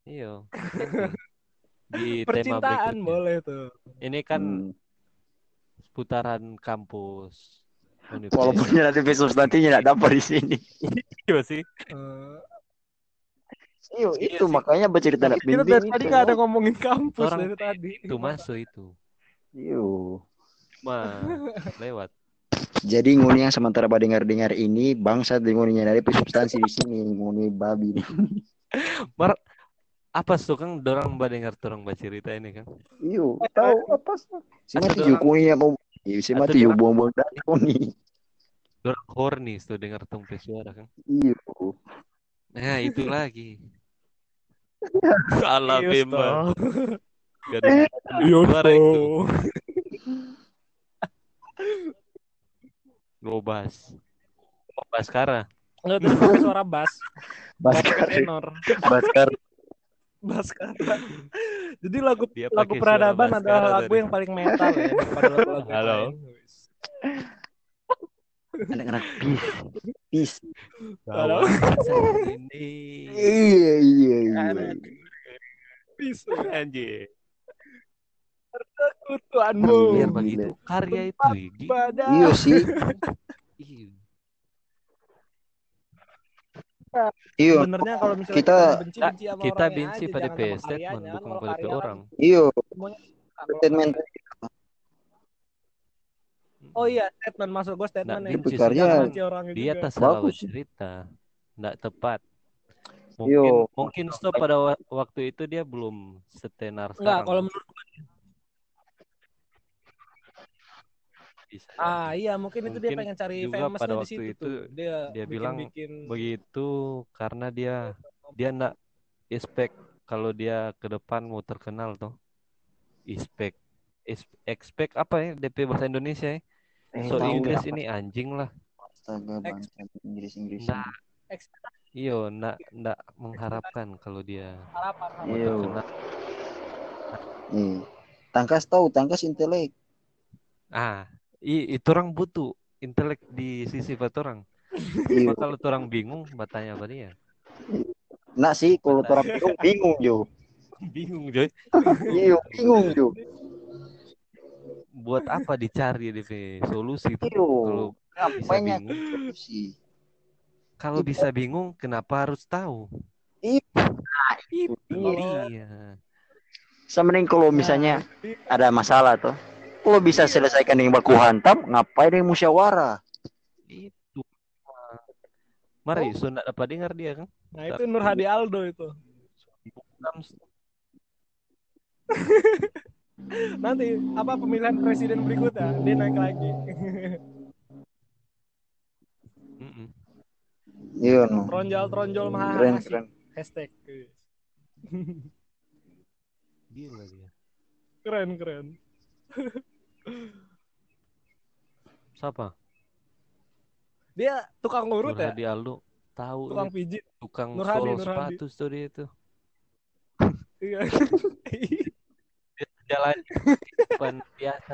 Speaker 2: iya di tema
Speaker 3: percintaan
Speaker 2: berikutnya
Speaker 3: boleh tuh.
Speaker 2: ini kan
Speaker 4: hmm.
Speaker 2: seputaran kampus
Speaker 4: Walaupun nanti besok nantinya tidak dapat di sini.
Speaker 2: iya sih
Speaker 3: Eh,
Speaker 4: Iyo,
Speaker 2: Iya
Speaker 4: itu makanya bercerita nak
Speaker 3: kita
Speaker 4: bimbing
Speaker 3: dari tadi
Speaker 4: itu.
Speaker 3: nggak ada ngomongin kampus
Speaker 2: Orang
Speaker 3: dari tadi.
Speaker 2: itu masuk itu
Speaker 4: Iyo.
Speaker 2: mah lewat
Speaker 4: Jadi nguni yang sementara pada dengar-dengar ini bangsa nguninya dari substansi di sini nguni babi.
Speaker 2: apa tuh kan dorang mbak dengar dorang baca cerita ini kan
Speaker 4: Iyo, tahu apa sih? Si mati yuk nguni apa? Si mati yuk buang-buang dana nguni.
Speaker 2: dorang horny tuh dengar tong suara kan
Speaker 4: Iyo.
Speaker 2: nah itu lagi ala bemba
Speaker 3: toh.
Speaker 2: gak ada suara itu
Speaker 3: toh.
Speaker 2: Gobas. Gobas Kara.
Speaker 3: Nggak terus pakai suara bass, bass
Speaker 4: Baskar,
Speaker 3: tenor,
Speaker 4: Baskar.
Speaker 3: bass kara. Jadi lagu
Speaker 2: Dia
Speaker 3: lagu peradaban adalah
Speaker 2: Baskara
Speaker 3: lagu yang paling metal ya daripada lagu-lagu
Speaker 2: Halo.
Speaker 4: Anak-anak peace. Peace.
Speaker 3: Halo.
Speaker 2: ini.
Speaker 4: Iya, iya, iya.
Speaker 3: Bisa.
Speaker 2: Anjir.
Speaker 3: Kutuanmu.
Speaker 2: Biar
Speaker 4: Gila.
Speaker 2: begitu karya itu.
Speaker 4: Iya sih.
Speaker 2: Iya.
Speaker 4: Iya,
Speaker 3: Sebenarnya kalau misalnya
Speaker 4: Kita-
Speaker 3: benci benci sama
Speaker 2: Kita benci
Speaker 3: aja,
Speaker 2: pada
Speaker 3: jangan sama
Speaker 2: PS statement
Speaker 3: karyanya, kan.
Speaker 2: bukan pada orang.
Speaker 4: iya. Statement.
Speaker 3: Oh iya, statement masuk gue statement
Speaker 2: Nah,
Speaker 3: nih.
Speaker 2: benci
Speaker 3: Benci
Speaker 2: dia
Speaker 3: juga.
Speaker 2: tak salah cerita. Nggak tepat.
Speaker 4: Yo.
Speaker 2: Mungkin mungkin stop pada wa- waktu itu dia belum setenar
Speaker 3: Enggak,
Speaker 2: sekarang.
Speaker 3: kalau menurut
Speaker 2: Bisa
Speaker 3: Ah iya mungkin itu dia
Speaker 2: Mungkin
Speaker 3: pengen cari
Speaker 2: juga
Speaker 3: famousnya
Speaker 2: pada
Speaker 3: di
Speaker 2: waktu
Speaker 3: situ
Speaker 2: itu
Speaker 3: tuh. Dia,
Speaker 2: dia
Speaker 3: bikin,
Speaker 2: bilang
Speaker 3: bikin
Speaker 2: begitu karena dia dia ndak expect kalau dia ke depan mau terkenal tuh expect expect apa ya DP bahasa Indonesia ya
Speaker 4: Eh,
Speaker 2: so Inggris
Speaker 4: apa?
Speaker 2: ini anjing lah
Speaker 4: Astaga, bangsa Inggris-Inggris.
Speaker 2: Nah. iyo ndak ndak mengharapkan kalau dia
Speaker 3: harapan harapan.
Speaker 4: Iya. Nih. Tangkas tahu, tangkas intelek.
Speaker 2: ah i, itu orang butuh intelek di sisi orang
Speaker 4: Iya.
Speaker 2: Cuma kalau orang bingung bertanya apa dia
Speaker 4: Nak sih kalau orang bingung bingung jo.
Speaker 2: bingung coy
Speaker 4: Iya, bingung jo.
Speaker 2: buat apa dicari DP solusi tuh
Speaker 4: Iya.
Speaker 2: kalau
Speaker 4: Banyak
Speaker 2: bingung.
Speaker 4: sih.
Speaker 2: Kalau bisa bingung, kenapa harus tahu?
Speaker 4: Iya.
Speaker 2: Itu
Speaker 4: Iya. Sama kalau misalnya ada masalah tuh lo bisa iya. selesaikan dengan baku hantam, ngapain dengan musyawarah?
Speaker 2: Itu. Mari, oh. sunat dapat dengar dia kan?
Speaker 3: Nah itu Nur Hadi Aldo itu. Nanti apa pemilihan presiden berikutnya dia naik lagi.
Speaker 4: Iya. mm
Speaker 3: -mm. Tronjol
Speaker 4: tronjol
Speaker 3: mahal.
Speaker 4: Keren keren.
Speaker 3: Hashtag.
Speaker 2: Gila dia.
Speaker 3: Keren keren.
Speaker 2: Siapa?
Speaker 3: Dia tukang
Speaker 2: Nur
Speaker 3: ngurut ya?
Speaker 2: Hadi Aldo. Tahu
Speaker 3: Tukang
Speaker 2: dia.
Speaker 3: pijit.
Speaker 2: tukang
Speaker 3: Nur Hadi,
Speaker 2: solo
Speaker 3: Nur
Speaker 2: sepatu tuh dia itu.
Speaker 3: Iya.
Speaker 2: Dia jalan depan biasa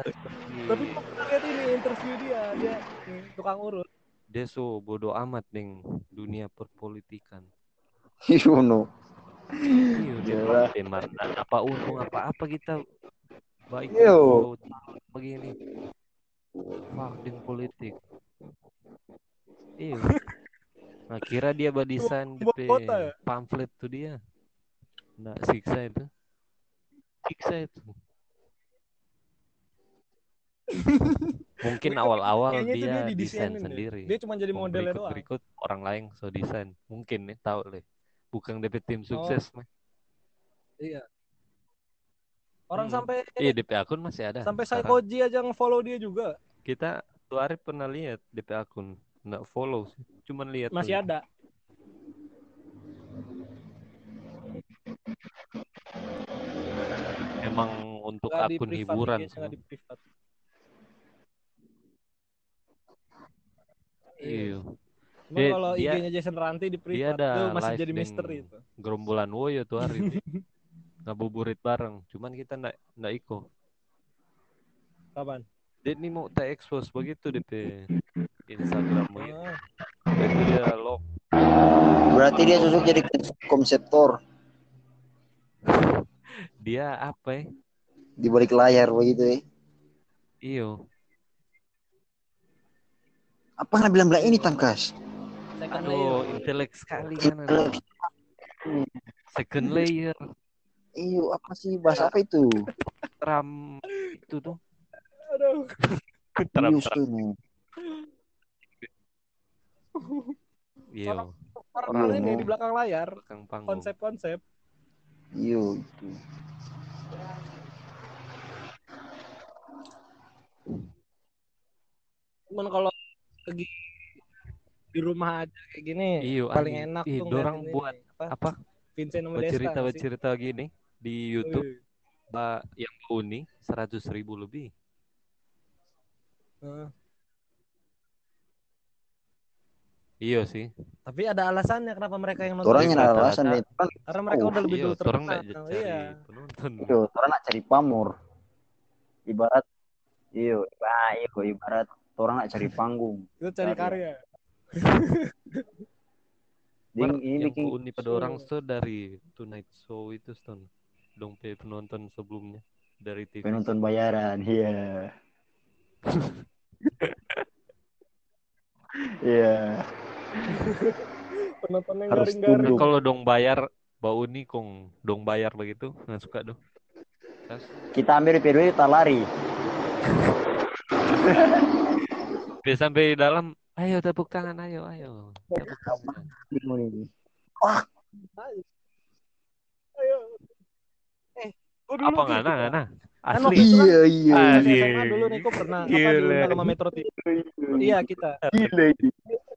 Speaker 3: Tapi lihat ini interview dia, dia nih, tukang urut.
Speaker 2: dia so bodoh amat neng dunia perpolitikan.
Speaker 4: Iya no.
Speaker 2: Iya, apa untung apa apa kita baik
Speaker 4: Yo.
Speaker 2: begini. Fuck dengan politik. Iya. Nah, kira dia badisan
Speaker 3: kota ya?
Speaker 2: pamflet tuh dia. Nah, siksa itu. Siksa itu. Mungkin awal-awal dia,
Speaker 3: dia
Speaker 2: desain sendiri.
Speaker 3: Dia cuma jadi modelnya doang.
Speaker 2: berikut orang lain so desain. Mungkin nih tahu deh. Bukan DP
Speaker 3: Oh.
Speaker 2: tim sukses mah.
Speaker 3: Iya. Orang
Speaker 2: Hmm.
Speaker 3: sampai
Speaker 2: Iya DP akun masih ada.
Speaker 3: sampai
Speaker 2: sekarang.
Speaker 3: Saikoji aja nge-follow dia juga.
Speaker 2: Kita tuh hari pernah lihat DP akun. Nggak follow sih. Cuman lihat
Speaker 3: Masih
Speaker 2: tuh.
Speaker 3: ada.
Speaker 2: Emang untuk
Speaker 3: di
Speaker 2: akun hiburan
Speaker 3: privat.
Speaker 2: Iya.
Speaker 3: Cuma kalau IG-nya Jason Ranti di privat,
Speaker 2: dia ada
Speaker 3: itu masih jadi misteri itu.
Speaker 2: Gerombolan Woyo tuh hari itu. Ngabuburit bareng. Cuman kita nggak nggak ikut.
Speaker 3: Kapan?
Speaker 2: Dia ini mau tak expose begitu DP Instagram begitu.
Speaker 3: Ah,
Speaker 2: Itu dia lock.
Speaker 4: Berarti dia cocok jadi konseptor
Speaker 2: Dia apa ya?
Speaker 4: di balik layar begitu ya.
Speaker 2: Iyo.
Speaker 4: Apa nggak bilang-bilang ini tangkas?
Speaker 2: Aduh, intelek sekali kan. Second layer.
Speaker 4: Iyo, apa sih bahasa apa itu?
Speaker 2: Tram itu tuh.
Speaker 3: Aduh.
Speaker 2: Tram
Speaker 4: Iyo,
Speaker 2: tram.
Speaker 4: tuh.
Speaker 2: Iyo.
Speaker 3: Orang
Speaker 4: Iya,
Speaker 3: ini
Speaker 4: mau.
Speaker 3: di belakang layar, konsep-konsep.
Speaker 4: Iyo, itu.
Speaker 3: Cuman kalau lagi di rumah aja kayak gini,
Speaker 2: Iyo,
Speaker 3: paling enak
Speaker 2: Ih,
Speaker 3: tuh
Speaker 2: dorang
Speaker 3: ngeliatin
Speaker 2: buat
Speaker 3: ini, apa?
Speaker 2: apa?
Speaker 3: Vincent sih?
Speaker 2: bercerita gini di YouTube
Speaker 3: Wih.
Speaker 2: Mbak yang uni seratus ribu lebih.
Speaker 3: Heeh.
Speaker 2: Iya sih.
Speaker 3: Tapi ada alasannya kenapa mereka yang nonton.
Speaker 4: Orang yang ada alasan deh. Kan
Speaker 3: Karena mereka
Speaker 4: Oh,
Speaker 3: udah lebih
Speaker 2: Iya,
Speaker 3: dulu
Speaker 2: orang
Speaker 3: terkenal.
Speaker 2: nggak cari
Speaker 3: Iya.
Speaker 2: penonton.
Speaker 4: iyo, orang nak cari pamor. Ibarat iyo, ah, iyo, ibarat orang nak cari panggung.
Speaker 3: Itu cari karya.
Speaker 2: Mar,
Speaker 4: ini
Speaker 2: yang
Speaker 4: bikin
Speaker 2: uni pada orang tuh dari Tonight Show itu Stone. Dong pe penonton sebelumnya dari TV.
Speaker 4: penonton bayaran, iya. Iya.
Speaker 3: Penonton yang
Speaker 4: Harus
Speaker 3: garing-garing.
Speaker 2: Kalau dong bayar Mbak Uni kong dong bayar begitu nggak suka dong. Terus
Speaker 4: Kita ambil duit kita lari.
Speaker 2: dia sampai dalam ayo tepuk tangan ayo ayo tepuk tangan.
Speaker 3: Ayo. Gua dulu
Speaker 2: apa
Speaker 3: gitu.
Speaker 2: ngana ngana
Speaker 3: Kan
Speaker 2: asli
Speaker 3: kan
Speaker 4: Iya, iya.
Speaker 2: Ah,
Speaker 3: di
Speaker 2: Asik.
Speaker 3: SMA dulu nih kok pernah apa
Speaker 2: Gila.
Speaker 3: diundang sama Metro TV. Iya kita
Speaker 4: Gila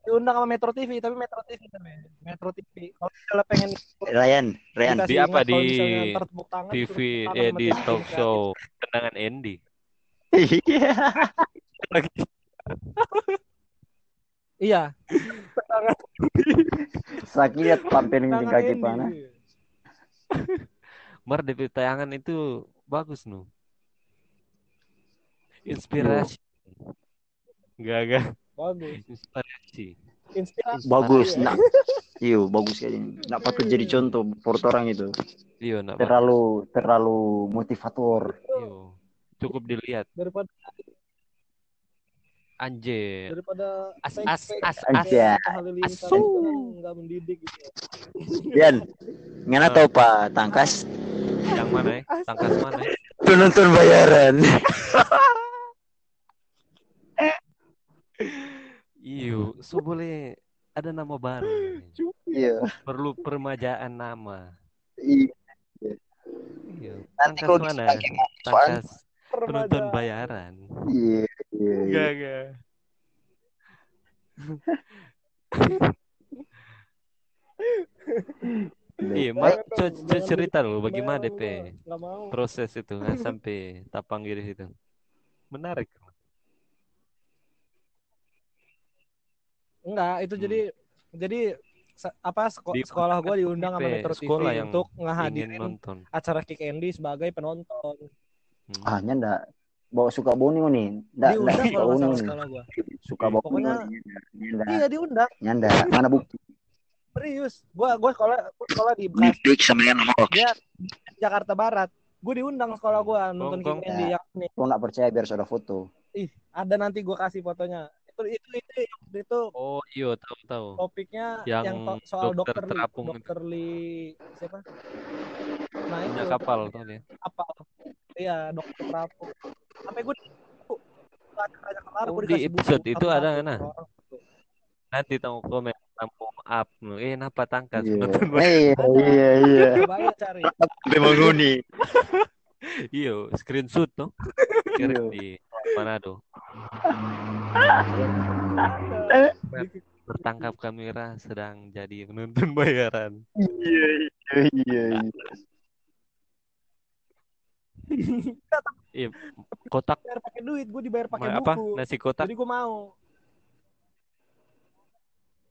Speaker 3: diundang sama Metro TV tapi Metro TV tapi Metro TV. Kalau misalnya pengen
Speaker 4: Ryan, Ryan.
Speaker 2: Di apa? Di
Speaker 3: tangan,
Speaker 2: TV eh di talk show tendangan Andy
Speaker 4: Iya.
Speaker 3: Iya.
Speaker 4: Sakit
Speaker 3: tangan
Speaker 4: kaki panah.
Speaker 2: Mar DP tayangan itu bagus nu inspirasi Gak gak
Speaker 3: Bagus.
Speaker 2: inspirasi
Speaker 3: Inspirasi.
Speaker 4: Bagus,
Speaker 3: Iya.
Speaker 4: nak. Iyo, bagus kali. Nak patut jadi contoh buat orang itu.
Speaker 2: iya nak
Speaker 4: Terlalu terlalu motivator.
Speaker 2: Iyo. cukup dilihat
Speaker 3: Daripada
Speaker 2: anjir
Speaker 3: daripada
Speaker 2: as as as.
Speaker 3: Halilintar
Speaker 2: Asu.
Speaker 3: itu kan nggak mendidik gitu.
Speaker 4: Yan, ngana tahu Pak Tangkas
Speaker 2: yang mana ya tangkas mana ya
Speaker 4: penonton bayaran.
Speaker 2: iyo so boleh ada nama baru
Speaker 4: Iya.
Speaker 2: perlu permajaan nama
Speaker 4: Iya.
Speaker 2: iya
Speaker 4: Nanti kalau
Speaker 2: mana tangkas penonton bayaran
Speaker 4: Iya. Iya. iya.
Speaker 2: Gak, gak. Iya,
Speaker 3: Jangan
Speaker 2: Mak, cerita dulu bagaimana. DP proses itu kan sampai tapang gitu situ. Menarik.
Speaker 3: Enggak, itu
Speaker 2: Hmm.
Speaker 3: jadi jadi se- apa seko-
Speaker 2: Di-
Speaker 3: sekolah gua diundang sama Metro TV
Speaker 2: sekolah yang
Speaker 3: untuk ngehadirin
Speaker 2: nonton.
Speaker 3: acara Kick Andy sebagai penonton.
Speaker 2: Hmm.
Speaker 4: Ah, nyanda. Bawa suka boni nih. Ndak, ndak
Speaker 3: diundang
Speaker 4: suka boni. Suka bawa boni.
Speaker 3: Pokoknya iya diundang.
Speaker 4: Nyanda. Mana bukti?
Speaker 3: Serius. Gua gua sekolah gua sekolah di Bekasi, dia Jakarta Barat. Gua diundang sekolah gua nonton
Speaker 2: Gong,
Speaker 3: Kick
Speaker 2: gong.
Speaker 3: Andy yang ini.
Speaker 4: Lo nggak percaya biar sudah foto.
Speaker 3: Ih, ada nanti gua kasih fotonya. Itu itu itu itu, itu
Speaker 2: Oh iya tahu tahu.
Speaker 3: topiknya
Speaker 2: Yang
Speaker 3: yang, to- soal
Speaker 2: dokter
Speaker 3: dokter Li.
Speaker 2: terapung
Speaker 3: dokter Li siapa? Nah, itu
Speaker 2: kapal tuh dia.
Speaker 3: kapal. Iya, dokter terapung. Sampai gue
Speaker 2: Oh,
Speaker 3: gue
Speaker 2: di episode itu ada, nah. Nanti tahu komen kampung up. Eh napa tangkas
Speaker 4: Iya.
Speaker 2: nonton
Speaker 4: Iya, iya, iya.
Speaker 3: Cari.
Speaker 4: Menghuni.
Speaker 2: Iyo, screenshot tuh. Kirim
Speaker 4: Iya.
Speaker 2: di Manado. Tertangkap kamera sedang jadi penonton bayaran.
Speaker 4: Iya, iya, iya.
Speaker 2: Iya, kotak
Speaker 3: Bayar pakai duit, gue dibayar pakai
Speaker 2: apa?
Speaker 3: buku.
Speaker 2: Nasi kotak.
Speaker 3: Jadi gue mau.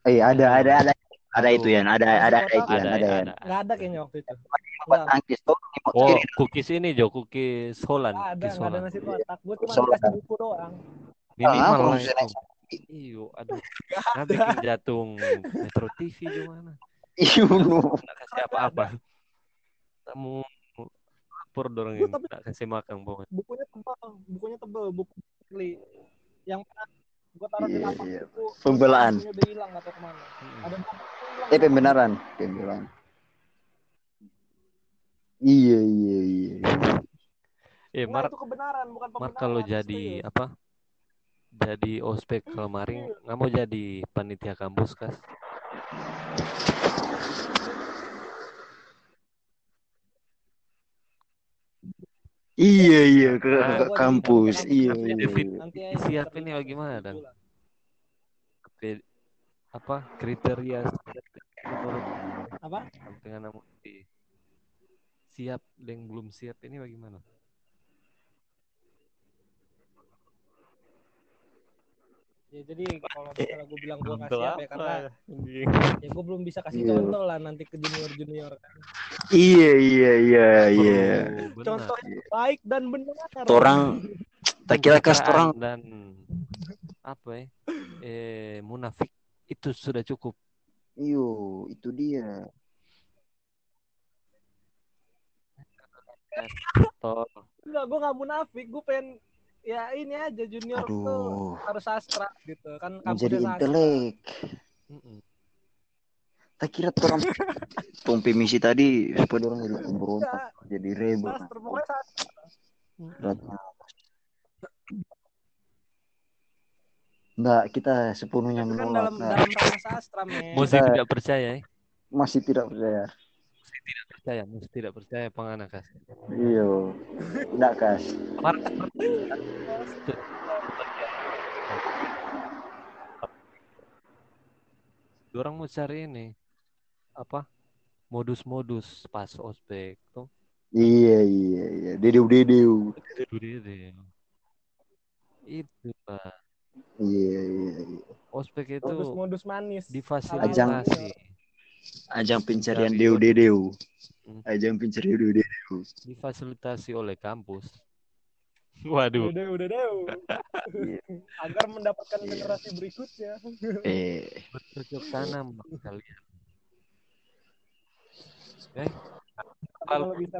Speaker 4: Eh, ada, ada, ada. Ada
Speaker 2: Aduh.
Speaker 4: itu ya, ada, ada, ada itu ya,
Speaker 2: Ada,
Speaker 4: ada. ya.
Speaker 2: ada.
Speaker 3: Nggak ada kayaknya waktu itu.
Speaker 4: Buat tangkis tuh.
Speaker 2: Oh, cookies ini Jo, cookies Holland,
Speaker 3: ada,
Speaker 2: cookies
Speaker 3: nggak ada
Speaker 2: Holland.
Speaker 3: nasi kotak. Gue cuma dikasih buku doang.
Speaker 2: Minimal
Speaker 4: Ah,
Speaker 2: lah
Speaker 4: promosi
Speaker 2: itu.
Speaker 4: naik
Speaker 2: Iyo, aduh. Nah, bikin jatung Metro TV gimana?
Speaker 4: Iya, no.
Speaker 2: Nggak kasih apa-apa. Kamu lapor dorong ini, nggak kasih makan pokoknya.
Speaker 3: Bukunya tebal, bukunya tebal, buku. Yang pernah gue taruh di
Speaker 4: Iya,
Speaker 3: lapak
Speaker 4: iya.
Speaker 3: buku.
Speaker 4: Pembelaan.
Speaker 3: Udah hilang tahu ke mana.
Speaker 2: Mm-mm.
Speaker 3: Ada.
Speaker 4: Eh, pembenaran. Pembenaran. Iya, iya, iya.
Speaker 2: Eh,
Speaker 3: itu kebenaran, bukan
Speaker 2: Mark
Speaker 3: pembenaran.
Speaker 2: kalau jadi
Speaker 3: serius.
Speaker 2: apa? Jadi ospek kemarin nggak mau jadi panitia kampus kas?
Speaker 4: Iya, iya, ke,
Speaker 2: Ah,
Speaker 4: ke
Speaker 3: gua
Speaker 4: kampus. Iya, iya. Iya.
Speaker 3: Nanti aja
Speaker 2: siap
Speaker 3: kita
Speaker 2: ini
Speaker 3: review
Speaker 2: bagaimana, Dan? apa kriteria menurut
Speaker 3: Apa?
Speaker 2: dengan siap dan belum siap ini bagaimana?
Speaker 3: Ya jadi kalau misalnya gue bilang gue
Speaker 2: Contoh
Speaker 3: siap ya karena
Speaker 2: apa?
Speaker 3: Ya gue belum bisa kasih
Speaker 4: Iya.
Speaker 3: contoh lah nanti ke junior junior kan.
Speaker 4: Iya, iya, iya, iya.
Speaker 2: Oh, benar.
Speaker 3: Contoh yang baik dan benar.
Speaker 4: Orang tak kira kas orang
Speaker 2: dan apa ya? Eh munafik itu sudah cukup.
Speaker 4: Iyo, itu dia.
Speaker 3: Enggak, gue nggak munafik. Gue pengen ya ini aja junior tuh
Speaker 4: Aduh,
Speaker 3: harus sastra gitu kan
Speaker 4: menjadi intelek. Tak kira orang pompi misi tadi supaya orang jadi pemberontak,
Speaker 3: Enggak,
Speaker 4: jadi rebel.
Speaker 3: sastra pokoknya sastra.
Speaker 4: Beratnya. Enggak, kita sepenuhnya
Speaker 3: kan
Speaker 4: menolak.
Speaker 3: dalam
Speaker 4: Nah,
Speaker 3: dalam ranah sastra men.
Speaker 2: Masih tidak percaya ya?
Speaker 4: masih tidak percaya.
Speaker 2: Percaya, masih tidak percaya penganak kas.
Speaker 4: Iyo, enggak kas.
Speaker 2: Orang mau cari ini apa modus-modus pas ospek tuh
Speaker 4: Iya, iya, iya. Dedeu, dedeu.
Speaker 2: deh. itu pak
Speaker 4: Iya, iya, iya.
Speaker 2: ospek itu
Speaker 3: Modus-modus manis.
Speaker 2: difasilitasi
Speaker 4: Ajang pencarian
Speaker 2: Dari-
Speaker 4: deu, dedeu. Ajang deu, dedeu.
Speaker 2: difasilitasi oleh kampus waduh
Speaker 3: Udah, udah, udah.
Speaker 4: Iya.
Speaker 3: Agar mendapatkan
Speaker 4: Iya.
Speaker 3: generasi berikutnya.
Speaker 4: Eh,
Speaker 2: bercocok tanam kalian eh
Speaker 3: Kalau
Speaker 2: terlalu,
Speaker 3: bisa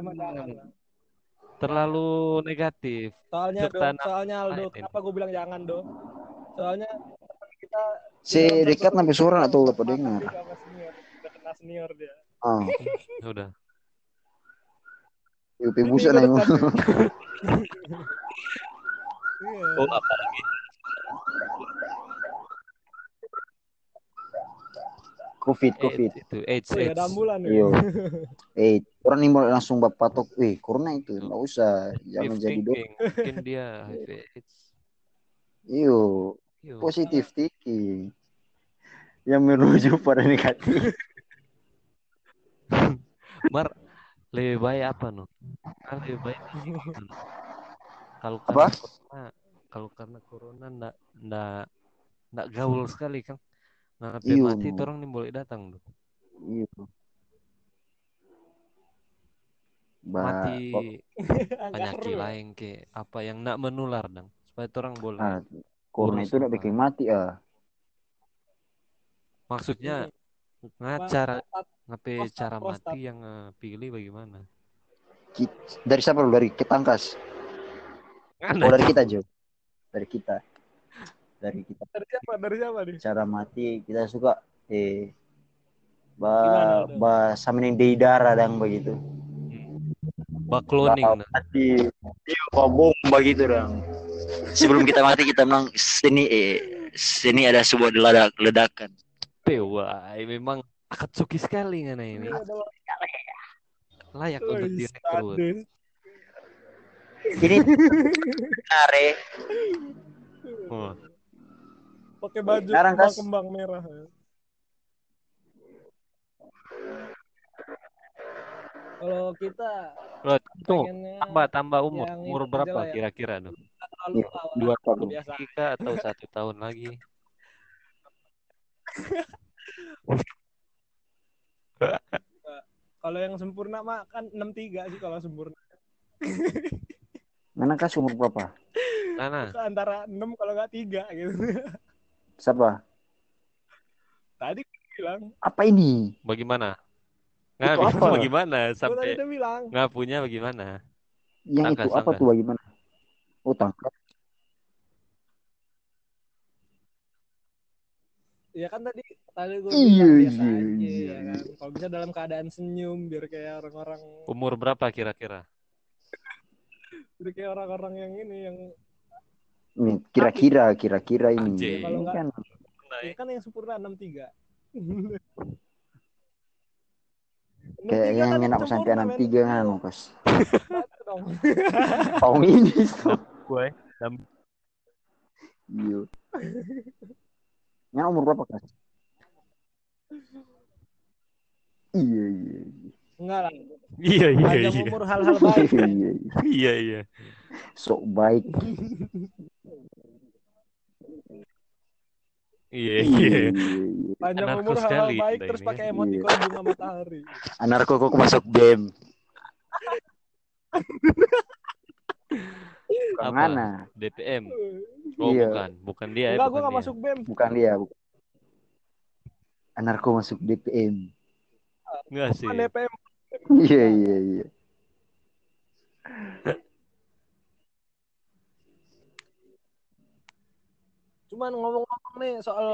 Speaker 2: terlalu negatif
Speaker 3: Soalnya do, soalnya Aldo,
Speaker 2: Lain.
Speaker 3: kenapa gue bilang jangan do? Soalnya kita
Speaker 4: si dekat sampai suara atau apa dengar?
Speaker 3: Dia sama senior, udah kena senior dia.
Speaker 4: Ah,
Speaker 2: udah
Speaker 4: UP busa nih.
Speaker 3: Iya.
Speaker 2: oh apa lagi
Speaker 4: Covid, Covid.
Speaker 2: itu AIDS,
Speaker 3: Oh, ya
Speaker 2: AIDS.
Speaker 3: ada ambulan ya.
Speaker 4: Iya. Eh, orang nih mau langsung bapak patok, eh, corona itu nggak usah, jangan jadi dok.
Speaker 2: mungkin dia AIDS
Speaker 4: Iyo,
Speaker 2: Yo.
Speaker 4: positif thinking yang menuju pada negatif.
Speaker 2: Mar lebih baik apa no? Ah, lebih baik? Kalau
Speaker 4: Apa?
Speaker 2: karena corona, kalau karena corona ndak ndak ndak gaul sekali kan. Nah,
Speaker 4: Iya,
Speaker 2: mati
Speaker 4: no.
Speaker 2: orang nih boleh datang tuh.
Speaker 4: Iya.
Speaker 2: Mati penyakit
Speaker 3: ya.
Speaker 2: lain ke apa yang nak menular dong. Supaya orang boleh.
Speaker 4: ah, corona itu udah
Speaker 2: apa?
Speaker 4: bikin mati ah.
Speaker 2: Maksudnya nggak
Speaker 3: Pak,
Speaker 2: cara
Speaker 3: prostat-
Speaker 2: ngapain cara
Speaker 3: prostat.
Speaker 2: mati yang eh, pilih bagaimana?
Speaker 4: Dari siapa lu? Dari ketangkas.
Speaker 2: Kan
Speaker 4: Oh dari kita Jo. Dari kita. Dari kita.
Speaker 3: Dari siapa? Dari siapa nih?
Speaker 4: Cara mati kita suka eh ba
Speaker 3: Gimana
Speaker 4: ba samanin di darah dan begitu.
Speaker 2: Cloning
Speaker 4: Ba-
Speaker 2: nah.
Speaker 4: mati. Iya, ba bomba gitu dong. Sebelum kita mati kita bilang sini eh sini ada sebuah ledak ledakan.
Speaker 2: Wah, memang akatsuki sekali ngana ini.
Speaker 3: Ini adalah
Speaker 2: Layak untuk direkrut.
Speaker 3: sadis.
Speaker 4: Ini are
Speaker 2: Oh.
Speaker 3: Pakai baju
Speaker 4: Sekarang, Kas.
Speaker 3: kembang-kembang merah. Kalau kita
Speaker 2: Loh, tuh, tambah tambah umur. Umur berapa
Speaker 3: ya.
Speaker 2: kira-kira tuh?
Speaker 4: Iya, dua tahun.
Speaker 2: atau satu tahun lagi?
Speaker 3: Kalau yang sempurna mah kan 63 sih kalau sempurna.
Speaker 4: mana kasih umur berapa?
Speaker 2: Nana,
Speaker 3: Antara 6 kalau nggak 3 gitu.
Speaker 4: Siapa?
Speaker 3: Tadi bilang,
Speaker 4: Apa ini?
Speaker 2: bagaimana?
Speaker 4: Itu
Speaker 2: Nggak,
Speaker 4: apa?
Speaker 2: bisa bagaimana
Speaker 3: tadi
Speaker 2: sampai
Speaker 3: udah bilang.
Speaker 2: nggak punya bagaimana?
Speaker 4: Yang
Speaker 2: Tangkas,
Speaker 4: itu apa
Speaker 2: tangkas.
Speaker 4: tuh bagaimana? Oh tangkap.
Speaker 3: Ya kan tadi tadi gue
Speaker 4: Iya, iya,
Speaker 3: aja
Speaker 4: iya,
Speaker 3: ya kan. Kalau bisa dalam keadaan senyum biar kayak orang-orang
Speaker 2: Umur berapa kira-kira?
Speaker 3: biar kayak orang-orang yang ini yang
Speaker 4: Nih, kira-kira kira-kira ini.
Speaker 2: Anjing.
Speaker 3: Kalau
Speaker 4: Ini
Speaker 3: nggak-
Speaker 4: kan
Speaker 3: ya kan yang sempurna 63.
Speaker 4: kayak yang
Speaker 3: kan
Speaker 4: enak sampai
Speaker 3: sempurna,
Speaker 4: enam
Speaker 3: men.
Speaker 4: tiga kan kas.
Speaker 3: Baca dong.
Speaker 4: Tahun ini.
Speaker 2: Gue.
Speaker 4: Iya. Yang umur berapa kas? Iya iya. iya.
Speaker 3: Enggak lah.
Speaker 2: Iya iya
Speaker 3: Panjang
Speaker 2: iya.
Speaker 3: umur hal-hal baik.
Speaker 4: Iya iya. iya.
Speaker 2: Iya iya.
Speaker 4: Sok baik.
Speaker 2: Iya
Speaker 4: Iya
Speaker 2: iya.
Speaker 4: iya. iya.
Speaker 3: Panjang
Speaker 2: Anarko
Speaker 3: umur hal-hal baik terus pakai emoticon bunga matahari.
Speaker 4: Anarko kok masuk BEM.
Speaker 2: Apa?
Speaker 4: Mana?
Speaker 2: DPM. Oh
Speaker 4: Iya.
Speaker 2: bukan, bukan dia ya.
Speaker 3: Enggak, gue gak
Speaker 2: dia.
Speaker 3: masuk BEM.
Speaker 4: Bukan dia. bukan. Anarko masuk DPM.
Speaker 2: Enggak sih.
Speaker 3: Bukan DPM.
Speaker 4: Iya iya iya.
Speaker 3: Cuman ngomong-ngomong nih soal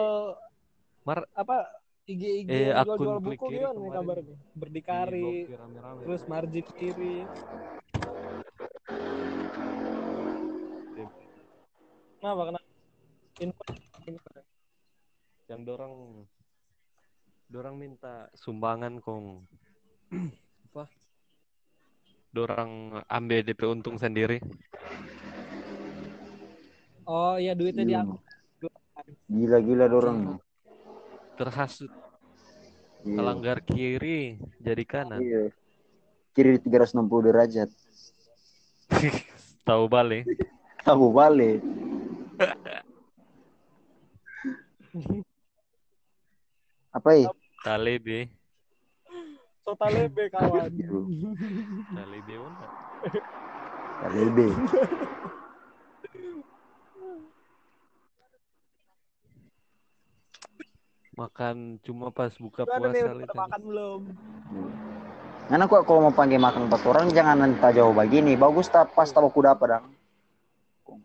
Speaker 2: Mar-
Speaker 3: apa IG IG
Speaker 2: Eh,
Speaker 3: jual-jual buku
Speaker 2: Kiri
Speaker 3: gimana nih kabarnya? Berdikari,
Speaker 2: Diblokir rame-rame.
Speaker 3: terus margin kiri. Kenapa? Kenapa? Info,
Speaker 2: yang dorang dorang minta sumbangan kong apa dorang ambil DP untung sendiri
Speaker 3: Oh iya duitnya
Speaker 4: Iya.
Speaker 3: diambil.
Speaker 4: Gila-gila dorong.
Speaker 2: terhasut
Speaker 4: Iya.
Speaker 2: melanggar kiri jadi kanan
Speaker 4: Iya. Kiri 360 derajat.
Speaker 2: tahu balik
Speaker 4: Tahu balik. Apa ya?
Speaker 2: Talebe
Speaker 3: Sotalebe kawan.
Speaker 2: talebe mana
Speaker 4: KLB.
Speaker 2: makan cuma pas buka
Speaker 3: nih
Speaker 2: puasa
Speaker 3: udah
Speaker 2: tadi.
Speaker 3: makan belum?
Speaker 4: Karena kok kalau mau panggil makan empat orang jangan nanti jauh begini. Bagus tak pas tahu kuda apa dong.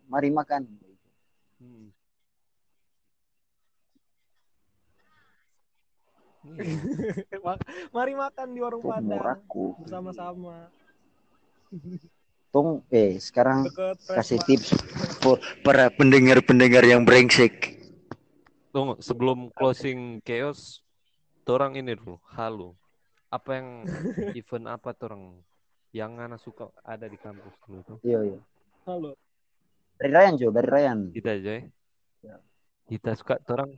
Speaker 4: Mari makan.
Speaker 2: Hmm. Iya.
Speaker 3: Mak- Mari makan di warung
Speaker 4: Kok
Speaker 3: Padang bersama-sama.
Speaker 4: Tong eh sekarang
Speaker 3: Deket
Speaker 4: kasih tips for para pendengar-pendengar yang brengsek.
Speaker 2: Tunggu, sebelum closing chaos, orang ini dulu, halo. Apa yang event apa orang yang anak suka ada di kampus dulu tuh?
Speaker 4: Iya iya.
Speaker 3: Halo.
Speaker 4: Dari Ryan Jo, dari Ryan.
Speaker 2: Kita aja ya.
Speaker 4: Ya.
Speaker 2: Kita suka orang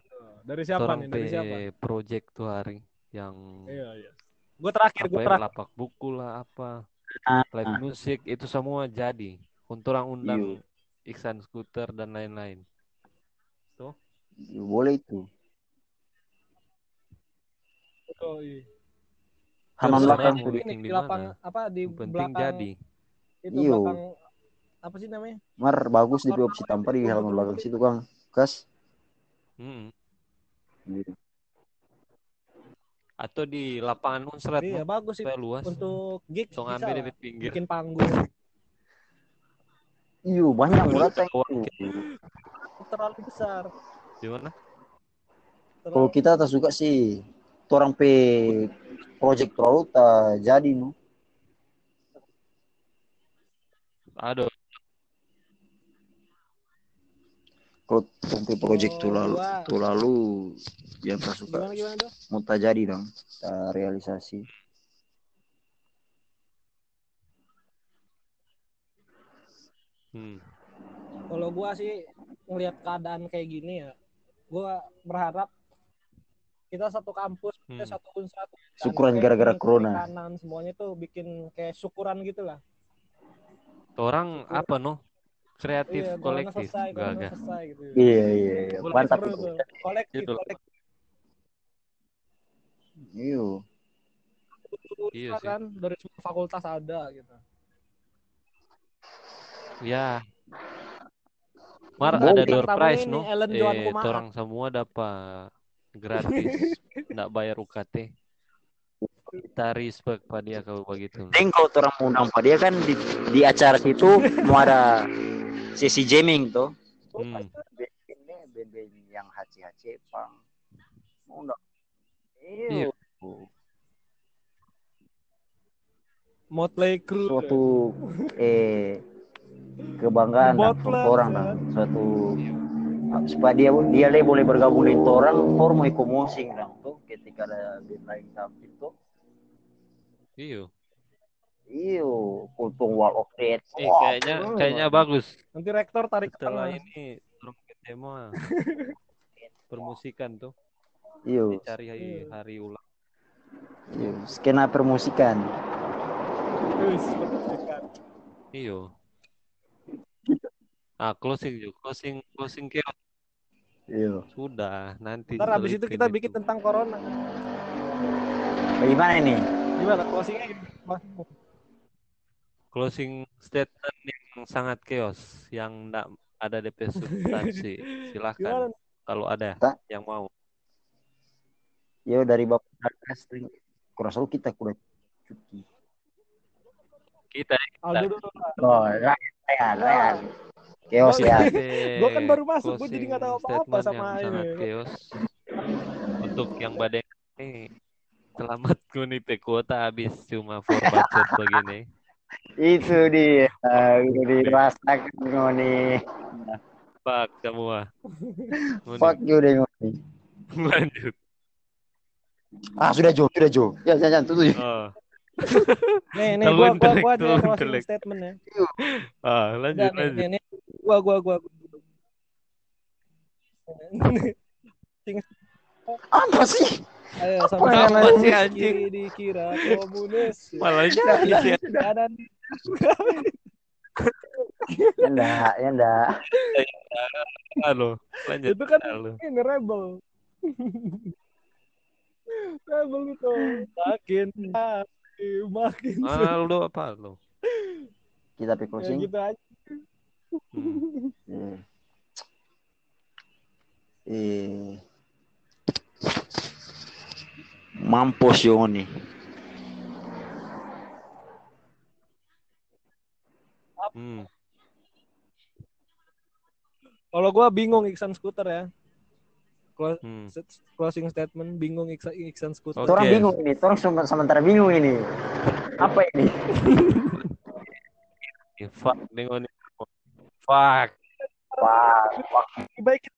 Speaker 3: Dari siapa
Speaker 2: orang
Speaker 3: nih? Dari siapa?
Speaker 2: project tuh hari yang
Speaker 3: Iya, iya. Gue terakhir, gue
Speaker 2: ya,
Speaker 3: terakhir.
Speaker 2: lapak buku lah apa
Speaker 4: Ah,
Speaker 2: live music itu semua jadi untuk orang undang Iksan Scooter dan lain-lain tuh
Speaker 4: iya, boleh itu.
Speaker 3: Oh, iya.
Speaker 4: Halaman belakang
Speaker 3: Ini
Speaker 2: Meeting
Speaker 3: di
Speaker 2: mana?
Speaker 3: apa di
Speaker 2: yang penting
Speaker 3: belakang
Speaker 2: jadi
Speaker 3: itu
Speaker 4: Iyo.
Speaker 3: belakang apa sih namanya?
Speaker 4: Mar bagus di opsi tanpa di halaman belakang situ Kang. Kas.
Speaker 2: Mm-mm.
Speaker 4: Gitu.
Speaker 2: atau di lapangan unsret
Speaker 3: Iya, bagus
Speaker 2: supaya luas.
Speaker 3: Untuk gig
Speaker 2: so
Speaker 3: bisa
Speaker 2: di pinggir.
Speaker 3: Bikin panggung.
Speaker 4: Iyo banyak
Speaker 2: kawan
Speaker 4: itu.
Speaker 3: terlalu besar.
Speaker 2: gimana?
Speaker 4: Kalau kita tak suka sih, orang pe project terlalu tak jadi nu.
Speaker 2: aduh
Speaker 4: Pe project tuh lalu,
Speaker 3: Oh, gua-
Speaker 4: tuh lalu yang tak suka tak jadi dong, tak realisasi.
Speaker 2: hmm.
Speaker 3: Kalau gua sih ngelihat keadaan kayak gini ya, gua berharap kita satu kampus, kita
Speaker 2: Hmm.
Speaker 3: satu unsur,
Speaker 4: Syukuran gara-gara corona.
Speaker 3: kanan semuanya tuh bikin kayak syukuran gitu lah.
Speaker 2: orang apa no kreatif
Speaker 3: Iya,
Speaker 2: kolektif
Speaker 3: selesai,
Speaker 2: gagah
Speaker 3: selesai gitu.
Speaker 4: Iya iya, iya. Mantap itu.
Speaker 3: Kolektif,
Speaker 2: Itu.
Speaker 3: kolektif
Speaker 4: Iyo.
Speaker 2: Iya sih.
Speaker 3: kan dari semua fakultas ada gitu.
Speaker 2: ya Mar ada door prize no eh orang semua dapat gratis nggak bayar UKT kita respect pada dia kalau begitu
Speaker 4: kalau orang undang Pak, dia kan di, di acara situ mau ada sesi jamming tuh.
Speaker 2: hmm.
Speaker 4: Ini band-band yang HC-HC pang. Undang.
Speaker 2: Iya.
Speaker 4: Iyo.
Speaker 3: Motley Crue.
Speaker 4: Suatu eh kebanggaan
Speaker 3: Botles,
Speaker 4: untuk orang
Speaker 3: kan?
Speaker 4: dah. Suatu supaya dia dia le boleh bergabung dengan orang form ekomosing dah tuh ketika ada band lain tampil tuh.
Speaker 2: iyo
Speaker 4: Iyo, kultung wall of death.
Speaker 2: eh kayaknya bagus
Speaker 3: Nanti rektor tarik ke
Speaker 2: setelah
Speaker 3: tengah.
Speaker 2: ini ketemu permusikan tuh
Speaker 4: Iyo,
Speaker 2: dicari hari,
Speaker 3: Iya.
Speaker 2: hari ulang
Speaker 4: iyo. skena permusikan.
Speaker 2: Iyo ah closing juga closing closing chaos
Speaker 4: Iyo.
Speaker 2: sudah nanti
Speaker 3: Ntar abis itu kita bikin tentang corona.
Speaker 4: Bagaimana ini?
Speaker 3: Gimana closingnya gitu?
Speaker 2: Closing statement yang sangat chaos yang enggak ada DP substansi
Speaker 3: Gimana?
Speaker 2: silahkan kalau ada
Speaker 4: Tak.
Speaker 2: yang mau
Speaker 4: Yo dari Bapak. Kurang selalu kita kuda cuti.
Speaker 2: kita
Speaker 3: Aldo dulu.
Speaker 4: Oh, Ryan, Ryan, Ryan. Chaos
Speaker 3: Gua-
Speaker 4: ya.
Speaker 3: Gua kan baru masuk, gua jadi nggak tahu apa-apa sama ini.
Speaker 2: chaos untuk yang badai ini selamat gue nih kuota habis cuma for budget begini
Speaker 4: Itu dia. Itu dirasakan ngoni.
Speaker 2: fuck semua Ngoni.
Speaker 4: Fuck you deh ngoni.
Speaker 2: lanjut
Speaker 4: Ah sudah Jo, sudah Jo. Ya jangan jangan tutup.
Speaker 2: oh.
Speaker 3: Nih, nih
Speaker 2: Terlalu
Speaker 3: gua gua gua aja closing statement ya.
Speaker 2: ah lanjut
Speaker 3: Udah, nih,
Speaker 2: lanjut
Speaker 3: nih, nih. Gua gua gua.
Speaker 4: Apa sih?
Speaker 3: Ayo sama sama sih
Speaker 2: Anjing.
Speaker 3: dikira komunis.
Speaker 2: malah
Speaker 3: Ya, ya,
Speaker 2: sih
Speaker 3: kanan
Speaker 4: Ya enggak, ya enggak.
Speaker 2: halo lanjut
Speaker 3: itu kan
Speaker 2: halo
Speaker 3: ini rebel. rebel itu makin hari makin
Speaker 2: Aldo apa lo
Speaker 4: Kita
Speaker 3: ya
Speaker 4: closing.
Speaker 3: gitu aja.
Speaker 2: hmm.
Speaker 4: Eh. Eh. Mampus Yoni.
Speaker 2: Hmm.
Speaker 3: Kalau gue bingung Iksan skuter ya. Close,
Speaker 2: hmm.
Speaker 3: Closing statement bingung Iksan, Iksan skuter.
Speaker 2: Okay.
Speaker 4: Orang bingung ini, orang sementara bingung ini. Apa ini?
Speaker 2: Fuck, bingung ini. Fuck. Fuck. Fuck. Baik.